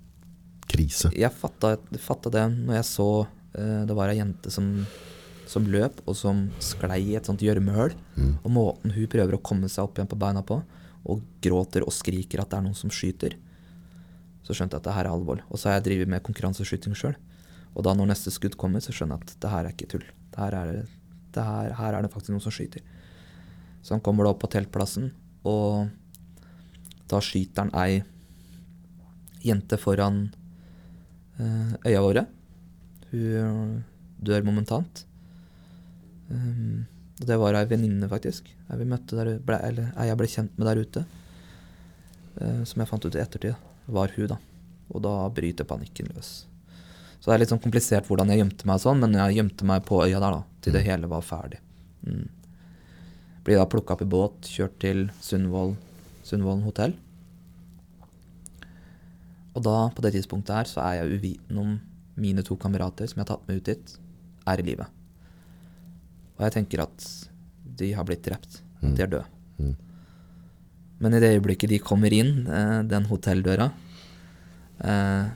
krise? Jeg fatta, fatta det når jeg så uh, det var ei jente som, som løp, og som sklei i et sånt gjørmehull. Mm. Og måten hun prøver å komme seg opp igjen på beina på, og gråter og skriker at det er noen som skyter. så skjønte jeg at det her er alvor. Og så har jeg drevet med konkurranseskyting sjøl. Og da når neste skudd kommer, så skjønner jeg at det her er ikke tull. Er, det her, her er det faktisk noen som skyter. Så han kommer da opp på teltplassen, og da skyter han ei jente foran uh, øya våre. Hun dør momentant. Um, og det var ei venninne, faktisk. Ei vi møtte der, ble, eller ei jeg ble kjent med der ute. Uh, som jeg fant ut i ettertid, var hun, da. Og da bryter panikken løs. Så det er litt sånn komplisert hvordan jeg gjemte meg, og sånn, men jeg gjemte meg på øya der da, til det mm. hele var ferdig. Mm. Blir da plukka opp i båt, kjørt til Sundvolden Sundvold hotell. Og da, på det tidspunktet her, så er jeg uviten om mine to kamerater som jeg har tatt med ut dit, er i live. Og jeg tenker at de har blitt drept. At mm. de er døde. Mm. Men i det øyeblikket de kommer inn eh, den hotelldøra eh,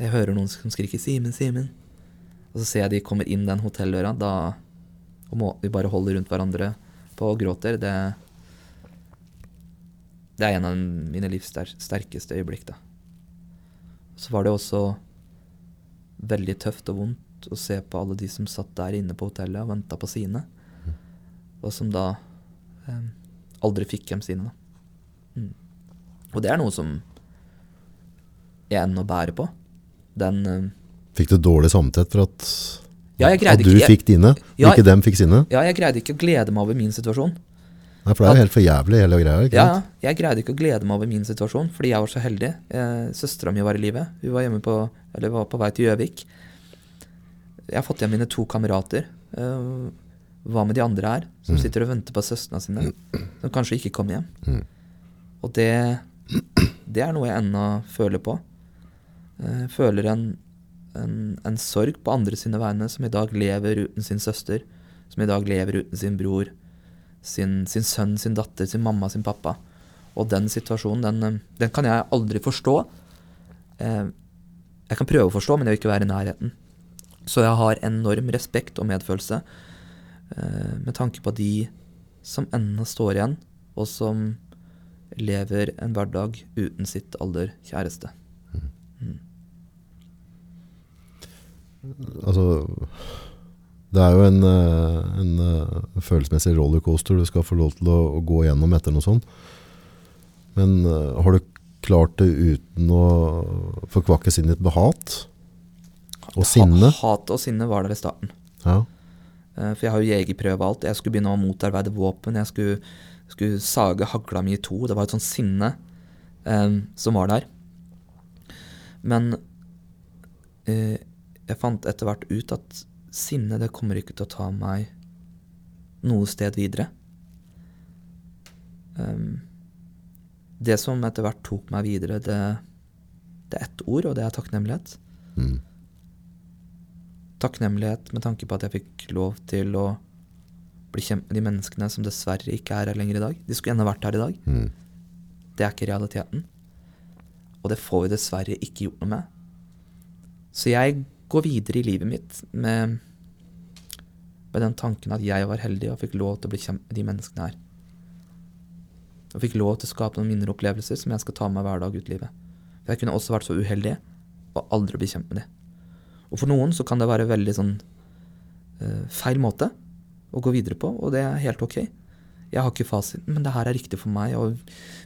Jeg hører noen som skriker 'Simen, Simen'. Og så ser jeg de kommer inn den hotelldøra, da, og må, de bare holder rundt hverandre på og gråter, det, det er en av mine livs sterkeste øyeblikk. da. Så var det også veldig tøft og vondt å se på alle de som satt der inne på hotellet og venta på sine, og som da eh, aldri fikk hjem sine. da. Mm. Og det er noe som jeg ennå bærer på. Den eh, Fikk du dårlig samvittighet for at, ja, at du ikke, fikk dine, ja, og ikke dem fikk sine? Ja, jeg greide ikke å glede meg over min situasjon. Nei, For det er jo helt for jævlig, hele greia. ikke Ja, jeg greide ikke å glede meg over min situasjon, fordi jeg var så heldig. Eh, Søstera mi var i live. Hun var, hjemme på, eller var på vei til Gjøvik. Jeg har fått hjem mine to kamerater. Eh, hva med de andre her, som mm. sitter og venter på søstrene sine, som kanskje ikke kommer hjem? Mm. Og det, det er noe jeg ennå føler på. Eh, føler en, en, en sorg på andre sine vegne, som i dag lever uten sin søster, som i dag lever uten sin bror sin, sin, sønn, sin datter, sin mamma, sin pappa. Og den situasjonen, den, eh, den kan jeg aldri forstå. Eh, jeg kan prøve å forstå, men jeg vil ikke være i nærheten. Så jeg har enorm respekt og medfølelse eh, med tanke på de som ennå står igjen, og som lever en hverdag uten sitt aller kjæreste. Mm. Altså det er jo en, eh, en, eh, følelsesmessig rollercoaster du skal få lov til å, å, gå gjennom etter noe sånt. Men uh, har du klart det uten å forkvakke sinnet ditt med hat? Og sinne? Hat og sinne var der i starten. Ja. For jeg har jo jegerprøve og alt. Jeg skulle begynne å motarbeide våpen. Jeg skulle, skulle sage hagla mi i to. Det var et sånt sinne um, som var der. Men uh, jeg fant etter hvert ut at sinne, det kommer ikke til å ta meg noe sted videre. Um, det som etter hvert tok meg videre, det, det er ett ord, og det er takknemlighet. Mm. Takknemlighet med tanke på at jeg fikk lov til å bli kjent med de menneskene som dessverre ikke er her lenger i dag. De skulle gjerne vært her i dag. Mm. Det er ikke realiteten. Og det får vi dessverre ikke gjort noe med. Så jeg gå videre i livet mitt med, med den tanken at jeg var heldig og fikk lov til å bli kjent med de menneskene her. Og fikk lov til å skape noen mindre opplevelser som jeg skal ta med meg hver dag ut i livet. Jeg kunne også vært så uheldig og aldri bli kjent med dem. Og for noen så kan det være veldig sånn uh, feil måte å gå videre på, og det er helt ok. Jeg har ikke fasiten, men det her er riktig for meg. Og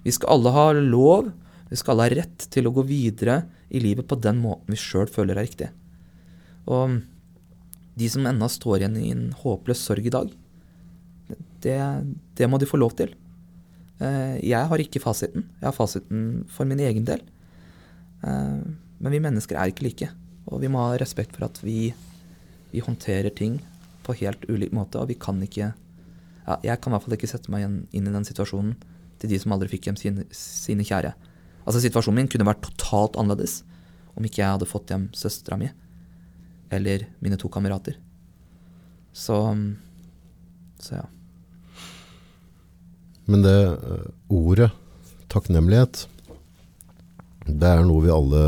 vi skal alle ha lov, vi skal alle ha rett til å gå videre i livet på den måten vi sjøl føler er riktig. Og de som ennå står igjen i en håpløs sorg i dag, det, det, må de få lov til. Eh, jeg har ikke fasiten. Jeg har fasiten for min egen del. Eh, men vi mennesker er ikke like. Og vi må ha respekt for at vi, vi håndterer ting på helt ulik måte, og vi kan ikke ja, Jeg kan i hvert fall ikke sette meg inn i den situasjonen til de som aldri fikk hjem sine, sine kjære. Altså Situasjonen min kunne vært totalt annerledes om ikke jeg hadde fått hjem søstera mi eller mine to kamerater. Så Så ja. Men det uh, ordet takknemlighet, det er noe vi alle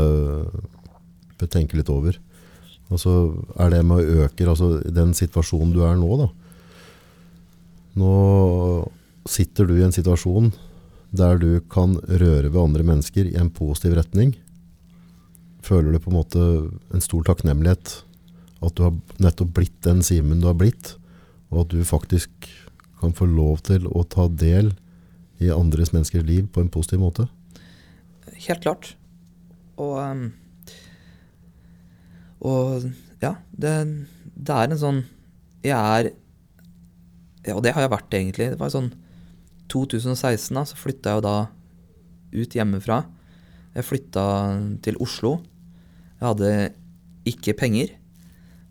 bør tenke litt over. Altså, er det med å øke altså, den situasjonen du er nå, da. Nå sitter du i en situasjon der du kan røre ved andre mennesker i en positiv retning. føler du på en måte en stor takknemlighet at du har nettopp blitt den Simen du har blitt, og at du faktisk kan få lov til å ta del i andres menneskers liv på en positiv måte? Helt klart. Og ehm, Og ja, det, det er en sånn Jeg er Og det har jeg vært, egentlig. Det var sånn 2016, da, så flytta jeg jo da ut hjemmefra. Jeg flytta til Oslo. Jeg hadde ikke penger.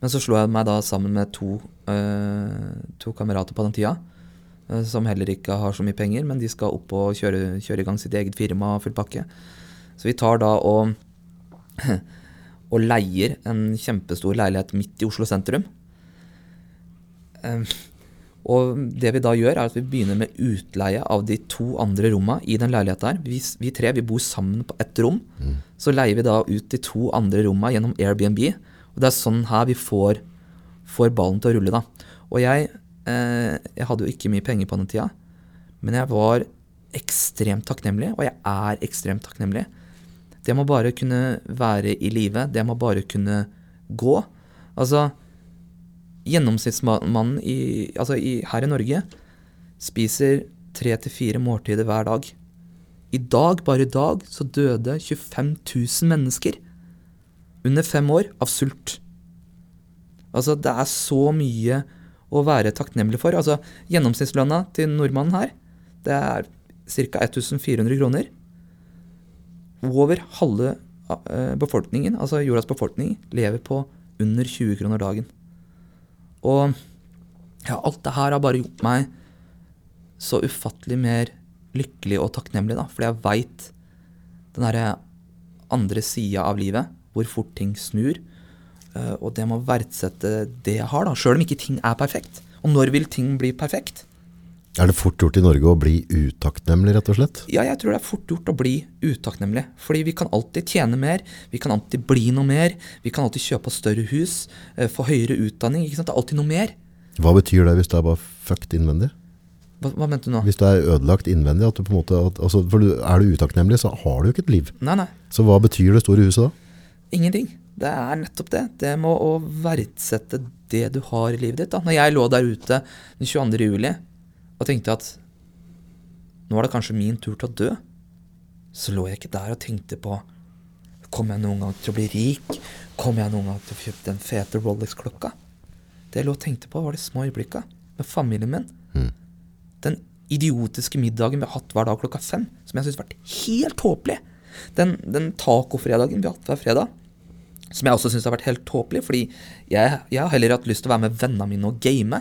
Men så slo jeg meg da sammen med to, uh, to kamerater på den tida. Uh, som heller ikke har så mye penger, men de skal opp og kjøre, kjøre i gang sitt eget firma og full pakke. Så vi tar da og, og leier en kjempestor leilighet midt i Oslo sentrum. Uh, og det vi da gjør, er at vi begynner med utleie av de to andre romma i den leiligheten her. Vi, vi tre vi bor sammen på ett rom. Så leier vi da ut de to andre romma gjennom Airbnb. Og det er sånn her vi får, får ballen til å rulle, da. Og jeg, eh, jeg hadde jo ikke mye penger på den tida, men jeg var ekstremt takknemlig, og jeg er ekstremt takknemlig. Det må bare kunne være i live, det må bare kunne gå. Altså, gjennomsnittsmannen i, altså i, her i Norge spiser tre til fire måltider hver dag. I dag, bare i dag, så døde 25 000 mennesker under fem år av sult. Altså, det er så mye å være takknemlig for. Altså, gjennomsnittslønna til nordmannen her, det er ca. 1400 kroner. Over halve eh, befolkningen, altså jordas befolkning, lever på under 20 kroner dagen. Og ja, alt det her har bare gjort meg så ufattelig mer lykkelig og takknemlig, da. Fordi jeg veit den derre andre sida av livet, hvor fort ting snur. eh, Og det med å verdsette det jeg har, da. Sjøl om ikke ting er perfekt. Og når vil ting bli perfekt? Er det fort gjort i Norge å bli utakknemlig, rett og slett? Ja, jeg tror det er fort gjort å bli utakknemlig. Fordi vi kan alltid tjene mer, vi kan alltid bli noe mer. Vi kan alltid kjøpe oss større hus, eh, få høyere utdanning. ikke sant? Det er alltid noe mer. Hva betyr det hvis du er bare fucked innvendig? Hva, hva mente du nå? Hvis du er ødelagt innvendig, at du på en måte, at, altså, for du, er du utakknemlig, så har du jo ikke et liv. Nei, nei. Så hva betyr det store huset da? Ingenting. Det er nettopp det. Det med å verdsette det du har i livet ditt. da. Når jeg lå der ute den 22. juli og tenkte at nå er det kanskje min tur til å dø, så lå jeg ikke der og tenkte på Kommer jeg noen gang til å bli rik? Kommer jeg noen gang til å få kjøpt den fete Rolex-klokka? Det jeg lå og tenkte på, var de små øyeblikka med familien min. Den idiotiske middagen vi har hatt hver dag klokka fem, som jeg syns har vært helt tåpelig. Den, den tacofredagen vi har hatt hver fredag, som jeg også syns har vært helt tåpelig, fordi jeg, jeg har heller hatt lyst til å være med vennene mine og game.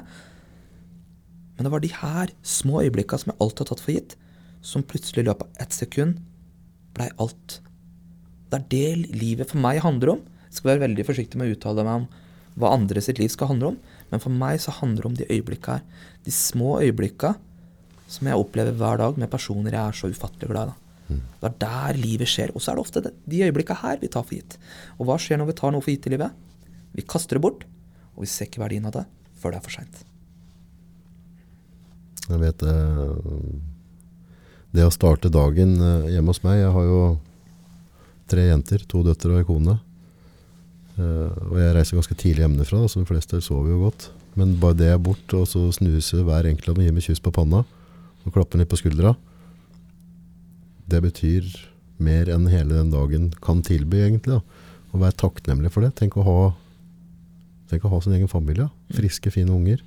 Men det var de her små øyeblikka som jeg alltid har tatt for gitt, som plutselig i løpet av ett sekund blei alt. Det er det livet for meg handler om. Jeg skal være veldig forsiktig med å uttale meg om hva andre sitt liv skal handle om, men for meg så handler det om de øyeblikka her. De små øyeblikka som jeg opplever hver dag med personer jeg er så ufattelig glad i. Det er der livet skjer. Og så er det ofte de øyeblikka her vi tar for gitt. Og hva skjer når vi tar noe for gitt i livet? Vi kaster det bort, og vi ser ikke verdien av det før det er for seint. Jeg vet det Det å starte dagen eh, hjemme hos meg Jeg har jo tre jenter, to døtre og ei kone. Eh, og jeg reiser ganske tidlig hjemmefra, så de fleste sover jo godt. Men bare det er bort, og så snuser hver enkelt av dem, gir meg kyss på panna og klapper litt på skuldra, det betyr mer enn hele den dagen kan tilby, egentlig. da. Å være takknemlig for det. Tenk å ha, tenk å ha sin egen familie. da. Friske, fine unger.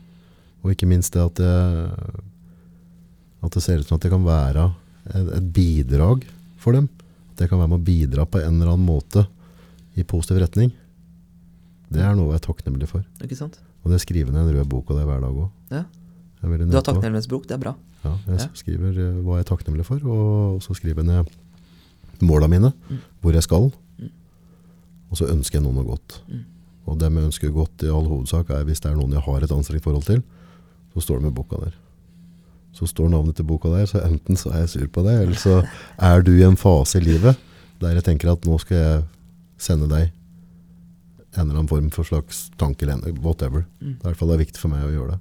Og ikke minst det at det, at det ser ut som at det kan være et, et bidrag for dem. At det kan være med å bidra på en eller annen måte i positiv retning. Det er noe jeg er takknemlig for. Ikke sant? Og det skriver ned en rød bok og det hver dag òg. Ja. Du har takknemlighetsbok, det er bra. Ja, jeg Ja. skriver eh, hva jeg er takknemlig for, og så skriver jeg ned måla mine, hvor jeg skal. Og så ønsker jeg noen noe godt. Og dem jeg ønsker godt i all hovedsak er hvis det er noen jeg har et anstrengt forhold til, så står det med boka der. Så står navnet til boka der, så enten så er jeg sur på deg, eller så er du i en fase i livet der jeg tenker at nå skal jeg sende deg en eller annen form for slags tanke eller whatever. Det er i hvert fall det er viktig for meg å gjøre det.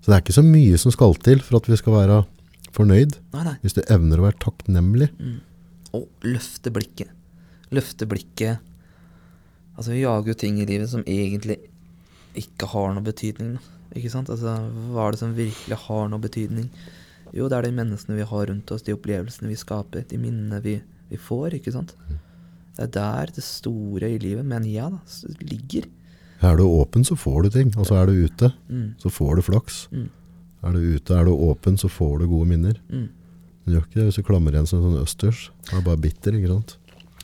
Så det er ikke så mye som skal til for at vi skal være fornøyd. Nei, nei. Hvis du evner å være takknemlig. Og løfte blikket. løfte blikket. Altså, vi jager jo ting i livet som egentlig ikke har noe betydning. Ikke sant? Altså, hva er det som virkelig har noe betydning? Jo, det er de menneskene vi har rundt oss, de opplevelsene vi skaper, de minnene vi, vi får, ikke sant? Det er der det store i livet, mener jeg, da, ligger. Er du åpen, så får du ting. Altså er du ute, Mm. så får du flaks. Mm. Er du ute, er du åpen, så får du gode minner. Mm. Du gjør ikke det hvis du klamrer igjen som en sånn østers. Du er bare bitter, ikke sant?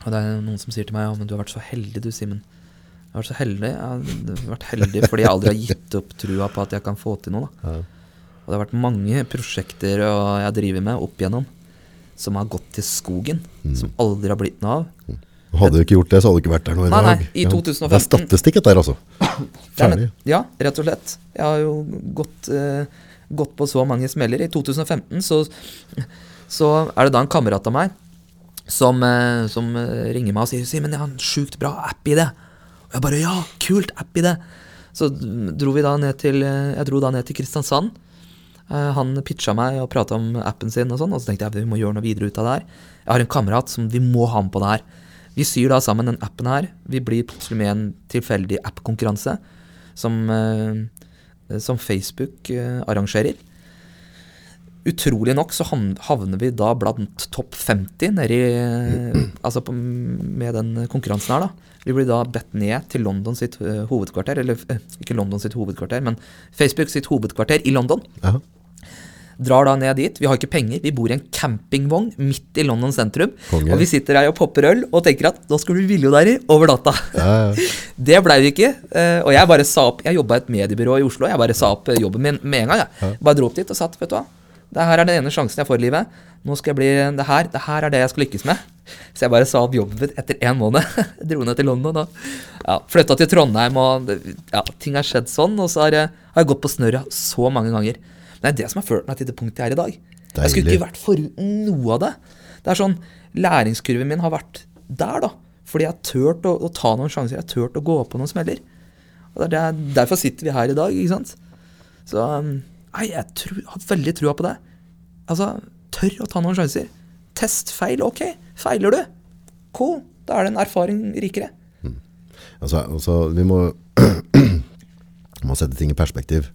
Og det er noen som sier til meg ja, men du har vært så heldig du, Simen. Jeg har vært så heldig. Jeg har vært heldig fordi jeg aldri har gitt opp trua på at jeg kan få til noe. Ja. Og det har vært mange prosjekter og jeg driver med opp igjennom som har gått til skogen. Som aldri har blitt noe av. Hadde du ikke gjort det, så hadde du ikke vært der nå i Nei, dag. nei, i Ja. 2015. Det er statistikk dette her, altså. Er Ferdig. Ja, rett og slett. Jeg har jo gått, eh, gått på så mange smeller. I 2015 så, så er det da en kamerat av meg som, eh, som eh, ringer meg og sier Simen, jeg har en sjukt bra app i det. Og jeg bare ja, kult app i det. Så dro vi da ned til eh, Jeg dro da ned til Kristiansand. Eh, Han pitcha meg og prata om appen sin, og sånn, og så tenkte jeg vi må gjøre noe videre ut av det her. Jeg har en kamerat som vi må ha med på det her. Vi syr da sammen den appen her. Vi blir plutselig med i en tilfeldig app-konkurranse som, eh, som Facebook eh, arrangerer. Utrolig nok så havner vi da blant topp 50 nedi Altså på, med den konkurransen her, da. Vi blir da bedt ned til London sitt eh, hovedkvarter, eller ikke London sitt hovedkvarter, men Facebook sitt hovedkvarter i London. Ja. Drar da ned dit. Vi har ikke penger. Vi bor i en campingvogn midt i London sentrum. Konge. Og vi sitter her og popper øl og tenker at nå skulle vi ville jo der i over natta. Ja, ja. Det blei vi ikke. eh, Og jeg bare sa opp Jeg jobba i et mediebyrå i Oslo. Jeg bare sa opp jobben min med en gang. Jeg. Bare dro opp dit og satt. Vet du hva. Det her er den ene sjansen jeg får i livet. Nå skal jeg bli Det her, det her er det jeg skal lykkes med. Så jeg bare sa opp jobben min etter én måned. Dro ned til London og ja, flytta til Trondheim. Og ja, ting har skjedd sånn. Og så har jeg, har jeg gått på snørra så mange ganger. Det er det som har ført meg til det punktet jeg er i dag. Jeg skulle ikke vært foruten noe av det. Det er sånn, Læringskurven min har vært der, da. Fordi jeg har turt å, å ta noen sjanser. Jeg har turt å gå på noen smeller. Og det er der, Derfor sitter vi her i dag, ikke sant. Så um, nei, jeg tror, har veldig trua på det. Altså, tør å ta noen sjanser. Test feil, ok. Feiler du? Cool. Da er det en erfaring rikere. Altså, altså, vi må, må sette ting i perspektiv.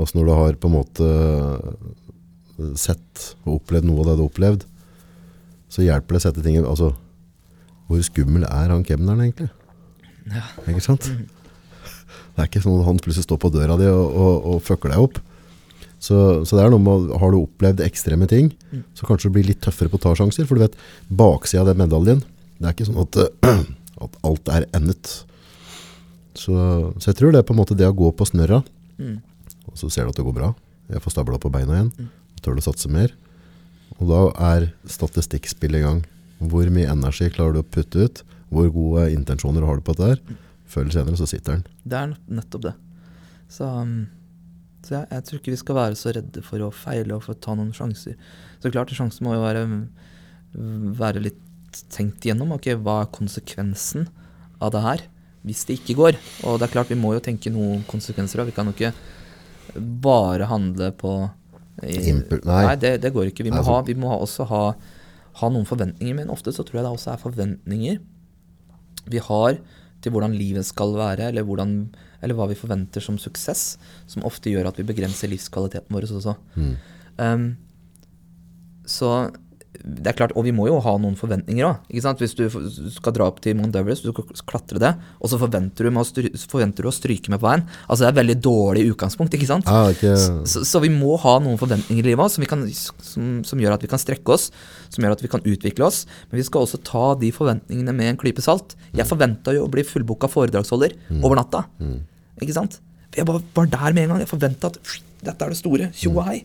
Altså når du har på en måte eh, sett og opplevd noe av det du har opplevd, så hjelper det å sette ting altså, Hvor skummel er han kemneren egentlig? Ja. Ikke sant? Det er ikke sånn at han plutselig står på døra di og, og, og fucker deg opp. Så, så det er noe med, Har du opplevd ekstreme ting, så kanskje du blir litt tøffere på å ta sjanser. For du vet, baksida av den medaljen Det er ikke sånn at, at alt er endet. Så, så jeg tror det er på en måte det å gå på snørra, Mm. Og så ser du at det går bra. Jeg får stabla på beina igjen. Tør du satse mer? Og da er statistikkspill i gang. Hvor mye energi klarer du å putte ut? Hvor gode intensjoner har du på dette her? Før eller senere så sitter den. Det er nettopp det. Så, um, så jeg, jeg tror ikke vi skal være så redde for å feile og for å ta noen sjanser. Så klart, sjansen må jo være, være litt tenkt igjennom. Okay, hva er konsekvensen av det her hvis det ikke går? Og det er klart, vi må jo tenke noen konsekvenser òg. Vi kan jo ikke bare handle på i, Impul- nei. det, det går ikke. Vi må, nei, ha, vi må ha også ha, ha noen forventninger, men ofte så tror jeg det også er forventninger vi har til hvordan livet skal være, eller, hvordan, eller hva vi forventer som suksess, som ofte gjør at vi begrenser livskvaliteten vår også. Um, så det er klart, Og vi må jo ha noen forventninger òg. Hvis du skal dra opp til Mount Everest, du skal klatre det, og så forventer du, med å stry forventer du å stryke med på veien. Altså Det er et veldig dårlig utgangspunkt. ikke sant? Ah, okay. Så, så vi må ha noen forventninger i livet også, som, vi kan, som, som gjør at vi kan strekke oss, som gjør at vi kan utvikle oss. Men vi skal også ta de forventningene med en klype salt. Jeg forventa jo å bli fullbooka foredragsholder over natta. Ikke sant? Jeg bare var der med en gang. Jeg forventa at dette er det store. Tjo og hei.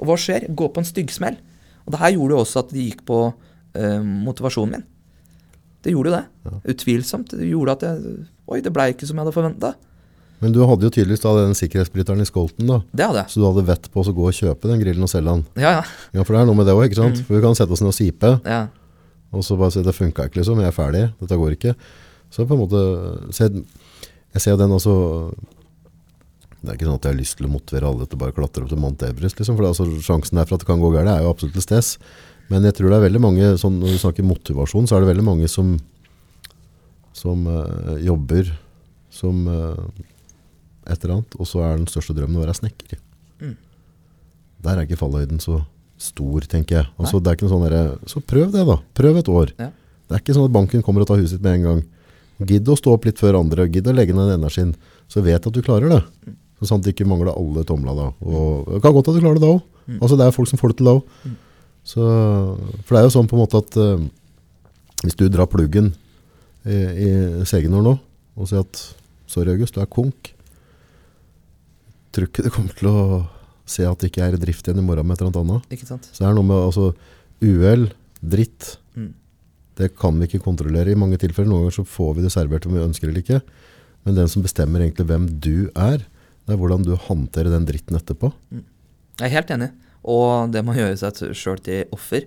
Og hva skjer? Gå på en styggsmell. Og det her gjorde jo også at det gikk på eh, motivasjonen min. Det gjorde jo det. Utvilsomt. Det gjorde at jeg Oi, det blei ikke som jeg hadde forventa. men du hadde jo tydeligvis da den sikkerhetsbryteren i Skolten, da. Det hadde jeg. Så du hadde vett på å gå og kjøpe den grillen og selge den. Ja, ja. Ja, for det er noe med det òg, ikke sant? For vi kan sette oss ned og sipe, ja. og så bare si det funka ikke, liksom. Jeg er ferdig. Dette går ikke. Så på en måte så jeg, jeg ser jo den også Det er ikke sånn at jeg har lyst til å motivere alle til å bare klatre opp til Mount Everest, liksom. For altså, sjansen der for at det kan gå galt, er jo absolutt til stede. Men jeg tror det er veldig mange, sånn, når vi snakker motivasjon, så er det veldig mange som som øh, jobber som øh, et eller annet, og så er den største drømmen å være snekker. Mm. Der er ikke fallhøyden så stor, tenker jeg. Altså, det er ikke noe sånn der, Så prøv det, da. Prøv et år. Ja. Det er ikke sånn at banken kommer og tar huset ditt med en gang. Gidd å stå opp litt før andre, gidd å legge ned energien, så vet at du klarer det. Mm. Så sant det ikke mangler alle tomla da. Og det kan godt at du klarer det da òg. Mm. Altså, det er folk som får det til da òg. Mm. For det er jo sånn på en måte at uh, hvis du drar pluggen i, i Segenor nå og sier at sorry August, du er konk, tror ikke du kommer til å se at det ikke er i drift igjen i morgen med et eller annet. Ikke sant? Så det er noe med altså, uhell, dritt, Mm. det kan vi ikke kontrollere i mange tilfeller. Noen ganger så får vi det servert om vi ønsker det eller ikke. Men den som bestemmer egentlig hvem du er, det er hvordan du håndterer den dritten etterpå. Jeg er helt enig, og det må gjøre seg sjøl til offer.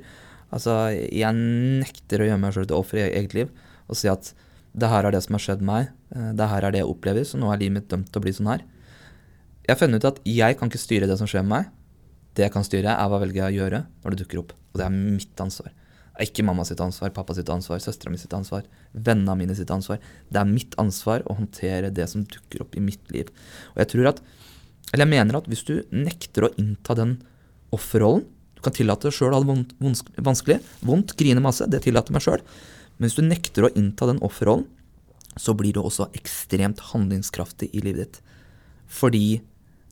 Altså, jeg nekter å gjøre meg sjøl til offer i eget liv og si at det her er det som har skjedd meg, eh, det her er det jeg opplever, så nå er livet mitt dømt til å bli sånn her. Jeg har funnet ut at jeg kan ikke styre det som skjer med meg. Det jeg kan styre, er hva velger jeg å gjøre når det dukker opp. Og det er mitt ansvar. Ikke mamma sitt ansvar, pappa sitt ansvar, søstera mi sitt ansvar, vennene mine sitt ansvar. Det er mitt ansvar å håndtere det som dukker opp i mitt liv. Og jeg tror at eller jeg mener at hvis du nekter å innta den offerrollen Du kan tillate deg sjøl å ha det vanskelig, vondt, grine masse, det tillater meg sjøl. Men hvis du nekter å innta den offerrollen, så blir du også ekstremt handlingskraftig i livet ditt. Fordi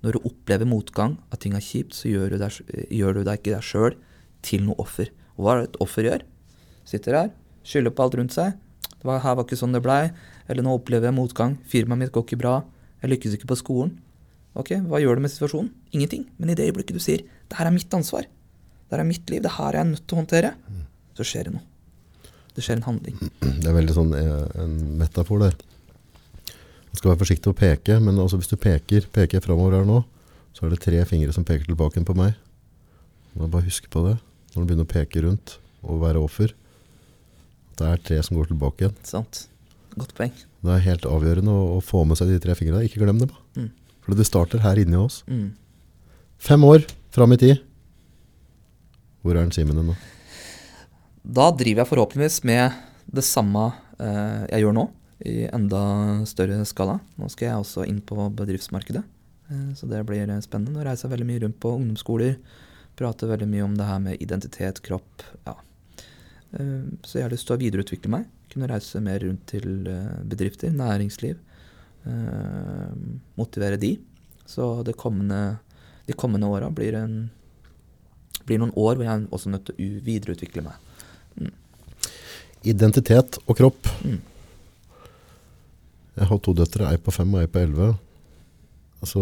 når du opplever motgang, at ting er kjipt, så gjør du deg, gjør du deg ikke deg sjøl til noe offer. Og hva er det et offer gjør? Sitter her, skylder på alt rundt seg. Det var, her var ikke sånn det blei. Eller nå opplever jeg motgang. Firmaet mitt går ikke bra. Jeg lykkes ikke på skolen. Ok, hva gjør du med situasjonen? Ingenting. Men i det øyeblikket du sier 'det her er mitt ansvar', det her er mitt liv, det her er jeg nødt til å håndtere, så skjer det noe. Det skjer en handling. Det er veldig sånn eh, en metafor der. Man skal være forsiktig å peke, men altså hvis du peker, peker framover her nå, så er det tre fingre som peker tilbake på meg. Da bare husk på det når du begynner å peke rundt og være offer. Det er tre som går tilbake igjen. Sant? Godt poeng. Det er helt avgjørende å, å få med seg de tre fingrene. Ikke glem det. Mm. For det starter her inni oss. Mm. Fem år fram i tid. Hvor er den Simen nå? Da driver jeg forhåpentligvis med det samme eh, jeg gjør nå, i enda større skala. Nå skal jeg også inn på bedriftsmarkedet, eh, så det blir eh, spennende. Nå reiser jeg veldig mye rundt på ungdomsskoler, prater veldig mye om det her med identitet, kropp. ja. Eh, så jeg har lyst til å videreutvikle meg. Kunne reise mer rundt til eh, bedrifter, næringsliv. eh, motivere de. Så kommende, de kommende åra blir, blir noen år hvor jeg er også nødt til å videreutvikle meg. Identitet og kropp. Mm. Jeg har to døtre, ei på fem og ei på elleve. Altså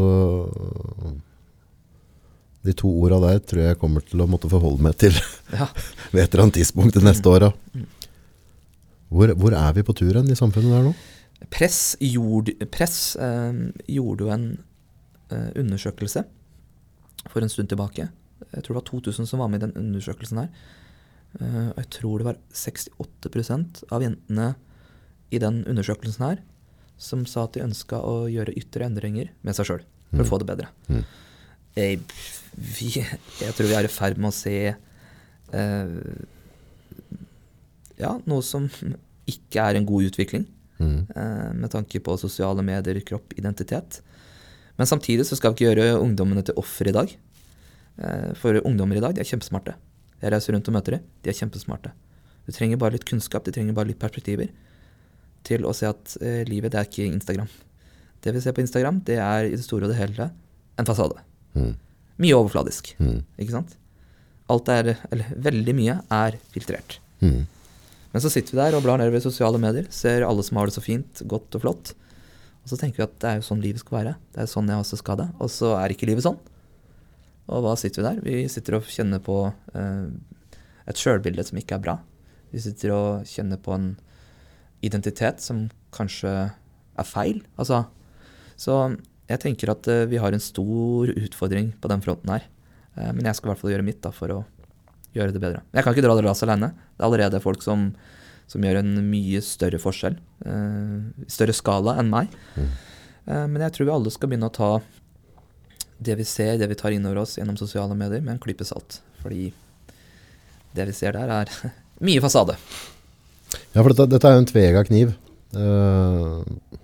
De to orda der tror jeg kommer til å måtte forholde meg til Ja. ved et eller annet tidspunkt de neste åra. Mm. Hvor, hvor er vi på tur hen i samfunnet der nå? Press, gjorde, press eh, gjorde jo en eh, undersøkelse for en stund tilbake. Jeg tror det var 2000 som var med i den undersøkelsen her. Eh, jeg tror det var 68% av jentene i den undersøkelsen her som sa at de ønska å gjøre ytre endringer med seg sjøl for Mm. å få det bedre. Mm. Jeg, vi, jeg tror vi er i ferd med å se eh, ja, noe som ikke er en god utvikling Mm. eh, med tanke på sosiale medier, kropp, identitet. Men samtidig så skal vi ikke gjøre ungdommene til offer i dag. Eh, for ungdommer i dag de er kjempesmarte. Jeg reiser rundt og møter dem. De er kjempesmarte. Du trenger bare litt kunnskap, de trenger bare litt perspektiver til å se at eh, livet det er ikke Instagram. Det vi ser på Instagram, det er i det store og det hele en fasade. Mm. Mye overfladisk, Mm. ikke sant? Alt er, eller veldig mye, er filtrert. Mm. Men så sitter vi der og blar nedover sosiale medier, ser alle som har det så fint, godt og flott. Og så tenker vi at det er jo sånn livet skal være. Det er sånn jeg også skal det. Og så er ikke livet sånn. Og hva sitter vi der? Vi sitter og kjenner på eh, et sjølbilde som ikke er bra. Vi sitter og kjenner på en identitet som kanskje er feil. Altså, så jeg tenker at eh, vi har en stor utfordring på den fronten her. Eh, men jeg skal i hvert fall gjøre mitt da, for å gjøre det bedre. Jeg kan ikke dra det lasset alene. Det er allerede folk som, som gjør en mye større forskjell, eh, i større skala enn meg. Mm. Men jeg tror vi alle skal begynne å ta det vi ser, det vi tar inn over oss gjennom sosiale medier, med en klype salt. Fordi det vi ser der, er mye fasade. Ja, for dette, dette er jo en tvega kniv. Eh,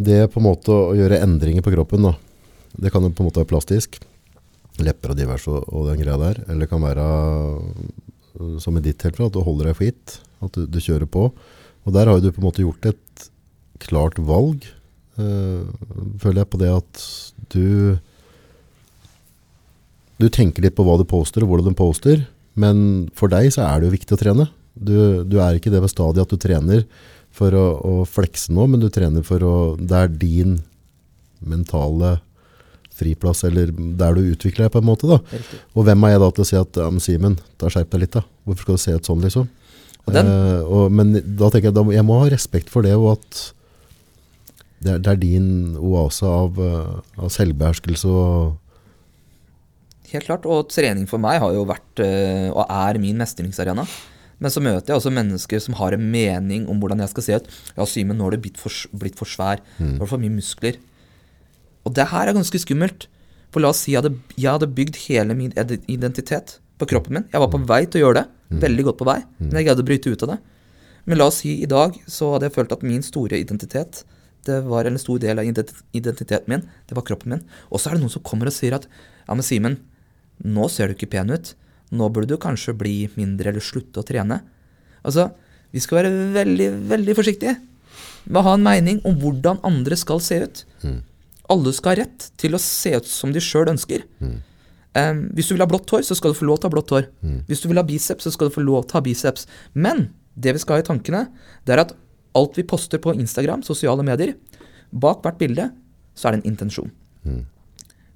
det på en måte å gjøre endringer på kroppen, da, det kan jo på en måte være plastisk. Lepper og diverse og, og den greia der. Eller det kan være, øh, som i ditt tilfelle, at du holder deg for gitt. At du, du kjører på. Og der har jo du på en måte gjort et klart valg, øh, føler jeg, på det at du Du tenker litt på hva du poster, og hvordan du poster. Men for deg så er det jo viktig å trene. Du, du er ikke det ved stadiet at du trener for å, å flekse nå, men du trener for å Det er din mentale friplass, eller der du utvikler deg på en måte. da. Riktig. Og hvem er jeg da til å si at ja, men Simen, da skjerp deg litt, da. Hvorfor skal du se ut sånn, liksom? Og den- Eh, og, men da tenker jeg da, jeg må ha respekt for det, og at det er, det er din oase av, eh, av selvbeherskelse og Helt klart, og trening for meg har jo vært øh, og er min mestringsarena. Men så møter jeg også mennesker som har en mening om hvordan jeg skal se ut. Ja, Simen, nå har du blitt for, blitt for svær. Nå har du for mye muskler. Og det her er ganske skummelt. For la oss si jeg hadde, jeg hadde bygd hele min identitet på kroppen min. Jeg var på vei til å gjøre det. Veldig godt på vei. Men jeg greide å bryte ut av det. Men la oss si i dag så hadde jeg følt at min store identitet det var en stor del av identiteten min. Det var kroppen min. Og så er det noen som kommer og sier at ja, men Simen, nå ser du ikke pen ut. Nå burde du kanskje bli mindre eller slutte å trene. Altså, vi skal være veldig, veldig forsiktige med å ha en mening om hvordan andre skal se ut. Alle skal ha rett til å se ut som de sjøl ønsker. Em, hvis du vil ha blått hår, så skal du få lov til å ha blått hår. Hvis du vil ha biceps, så skal du få lov til å ha biceps. Men det vi skal ha i tankene, det er at alt vi poster på Instagram, sosiale medier, bak hvert bilde, så er det en intensjon.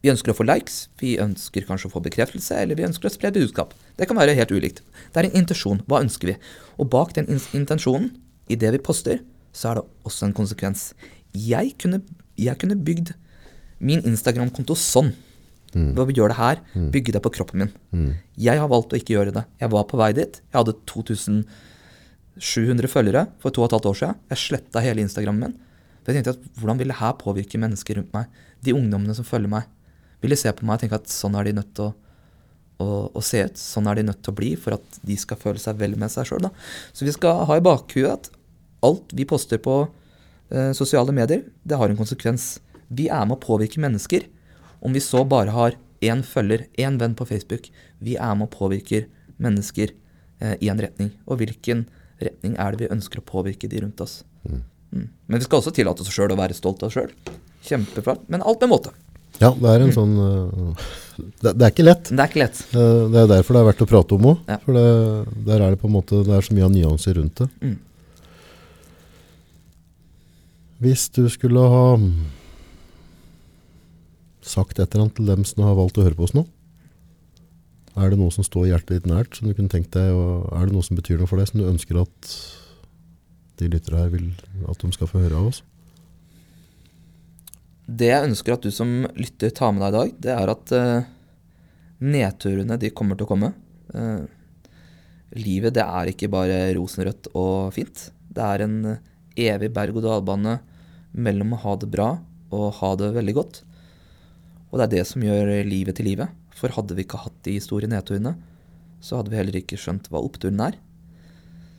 Vi ønsker å få likes, vi ønsker kanskje å få bekreftelse, eller vi ønsker å spre budskap. Det kan være helt ulikt. Det er en intensjon. Hva ønsker vi? Og bak den intensjonen, i det vi poster, så er det også en konsekvens. Jeg kunne, jeg kunne bygd min Instagram-konto sånn. Ved å gjøre det her, bygge det på kroppen min. Jeg har valgt å ikke gjøre det. Jeg var på vei dit. Jeg hadde 2700 følgere for to og et halvt år siden. Jeg sletta hele Instagrammen min. For jeg tenkte at hvordan vil det her påvirke mennesker rundt meg? De ungdommene som følger meg. Vil de se på meg og tenke at sånn er de nødt til å, å, å se ut? Sånn er de nødt til å bli for at de skal føle seg vel med seg sjøl? Så vi skal ha i bakhuet at alt vi poster på eh, sosiale medier, det har en konsekvens. Vi er med å påvirke mennesker. Om vi så bare har én følger, én venn på Facebook, vi er med å påvirke mennesker eh, i en retning. Og hvilken retning er det vi ønsker å påvirke de rundt oss? Mm. Men vi skal også tillate oss sjøl å være stolt av oss sjøl. Kjempeflott. Men alt med måte. Ja, det er en sånn uh, det, det er ikke lett. Det er ikke lett. Uh, Det er derfor det er verdt å prate om òg. Ja. For det, der er det på en måte Det er så mye av nyanser rundt det. Mm. Hvis du skulle ha sagt et eller annet til dem som har valgt å høre på oss nå, er det noe som står hjertet ditt nært, som du kunne tenkt deg, og er det noe som betyr noe for deg, som du ønsker at de lyttere her vil at de skal få høre av oss? Det jeg ønsker at du som lytter tar med deg i dag, det er at uh, nedturene de kommer til å komme. Uh, livet det er ikke bare rosenrødt og fint. Det er en eh, evig berg-og-dal-bane mellom å ha det bra og ha det veldig godt. Og det er det som gjør livet til livet. For hadde vi ikke hatt de store nedturene, så hadde vi heller ikke skjønt hva oppturen er.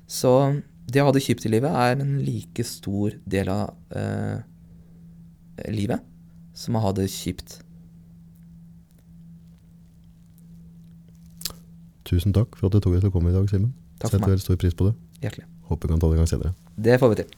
Så det å ha det kjipt i livet er en like stor del av eh, livet som å ha det kjipt. Tusen takk for at du tok deg til å komme i dag, Simen. Setter veldig stor pris på det. Hjertelig. Håper vi kan ta det en gang senere. Det får vi til.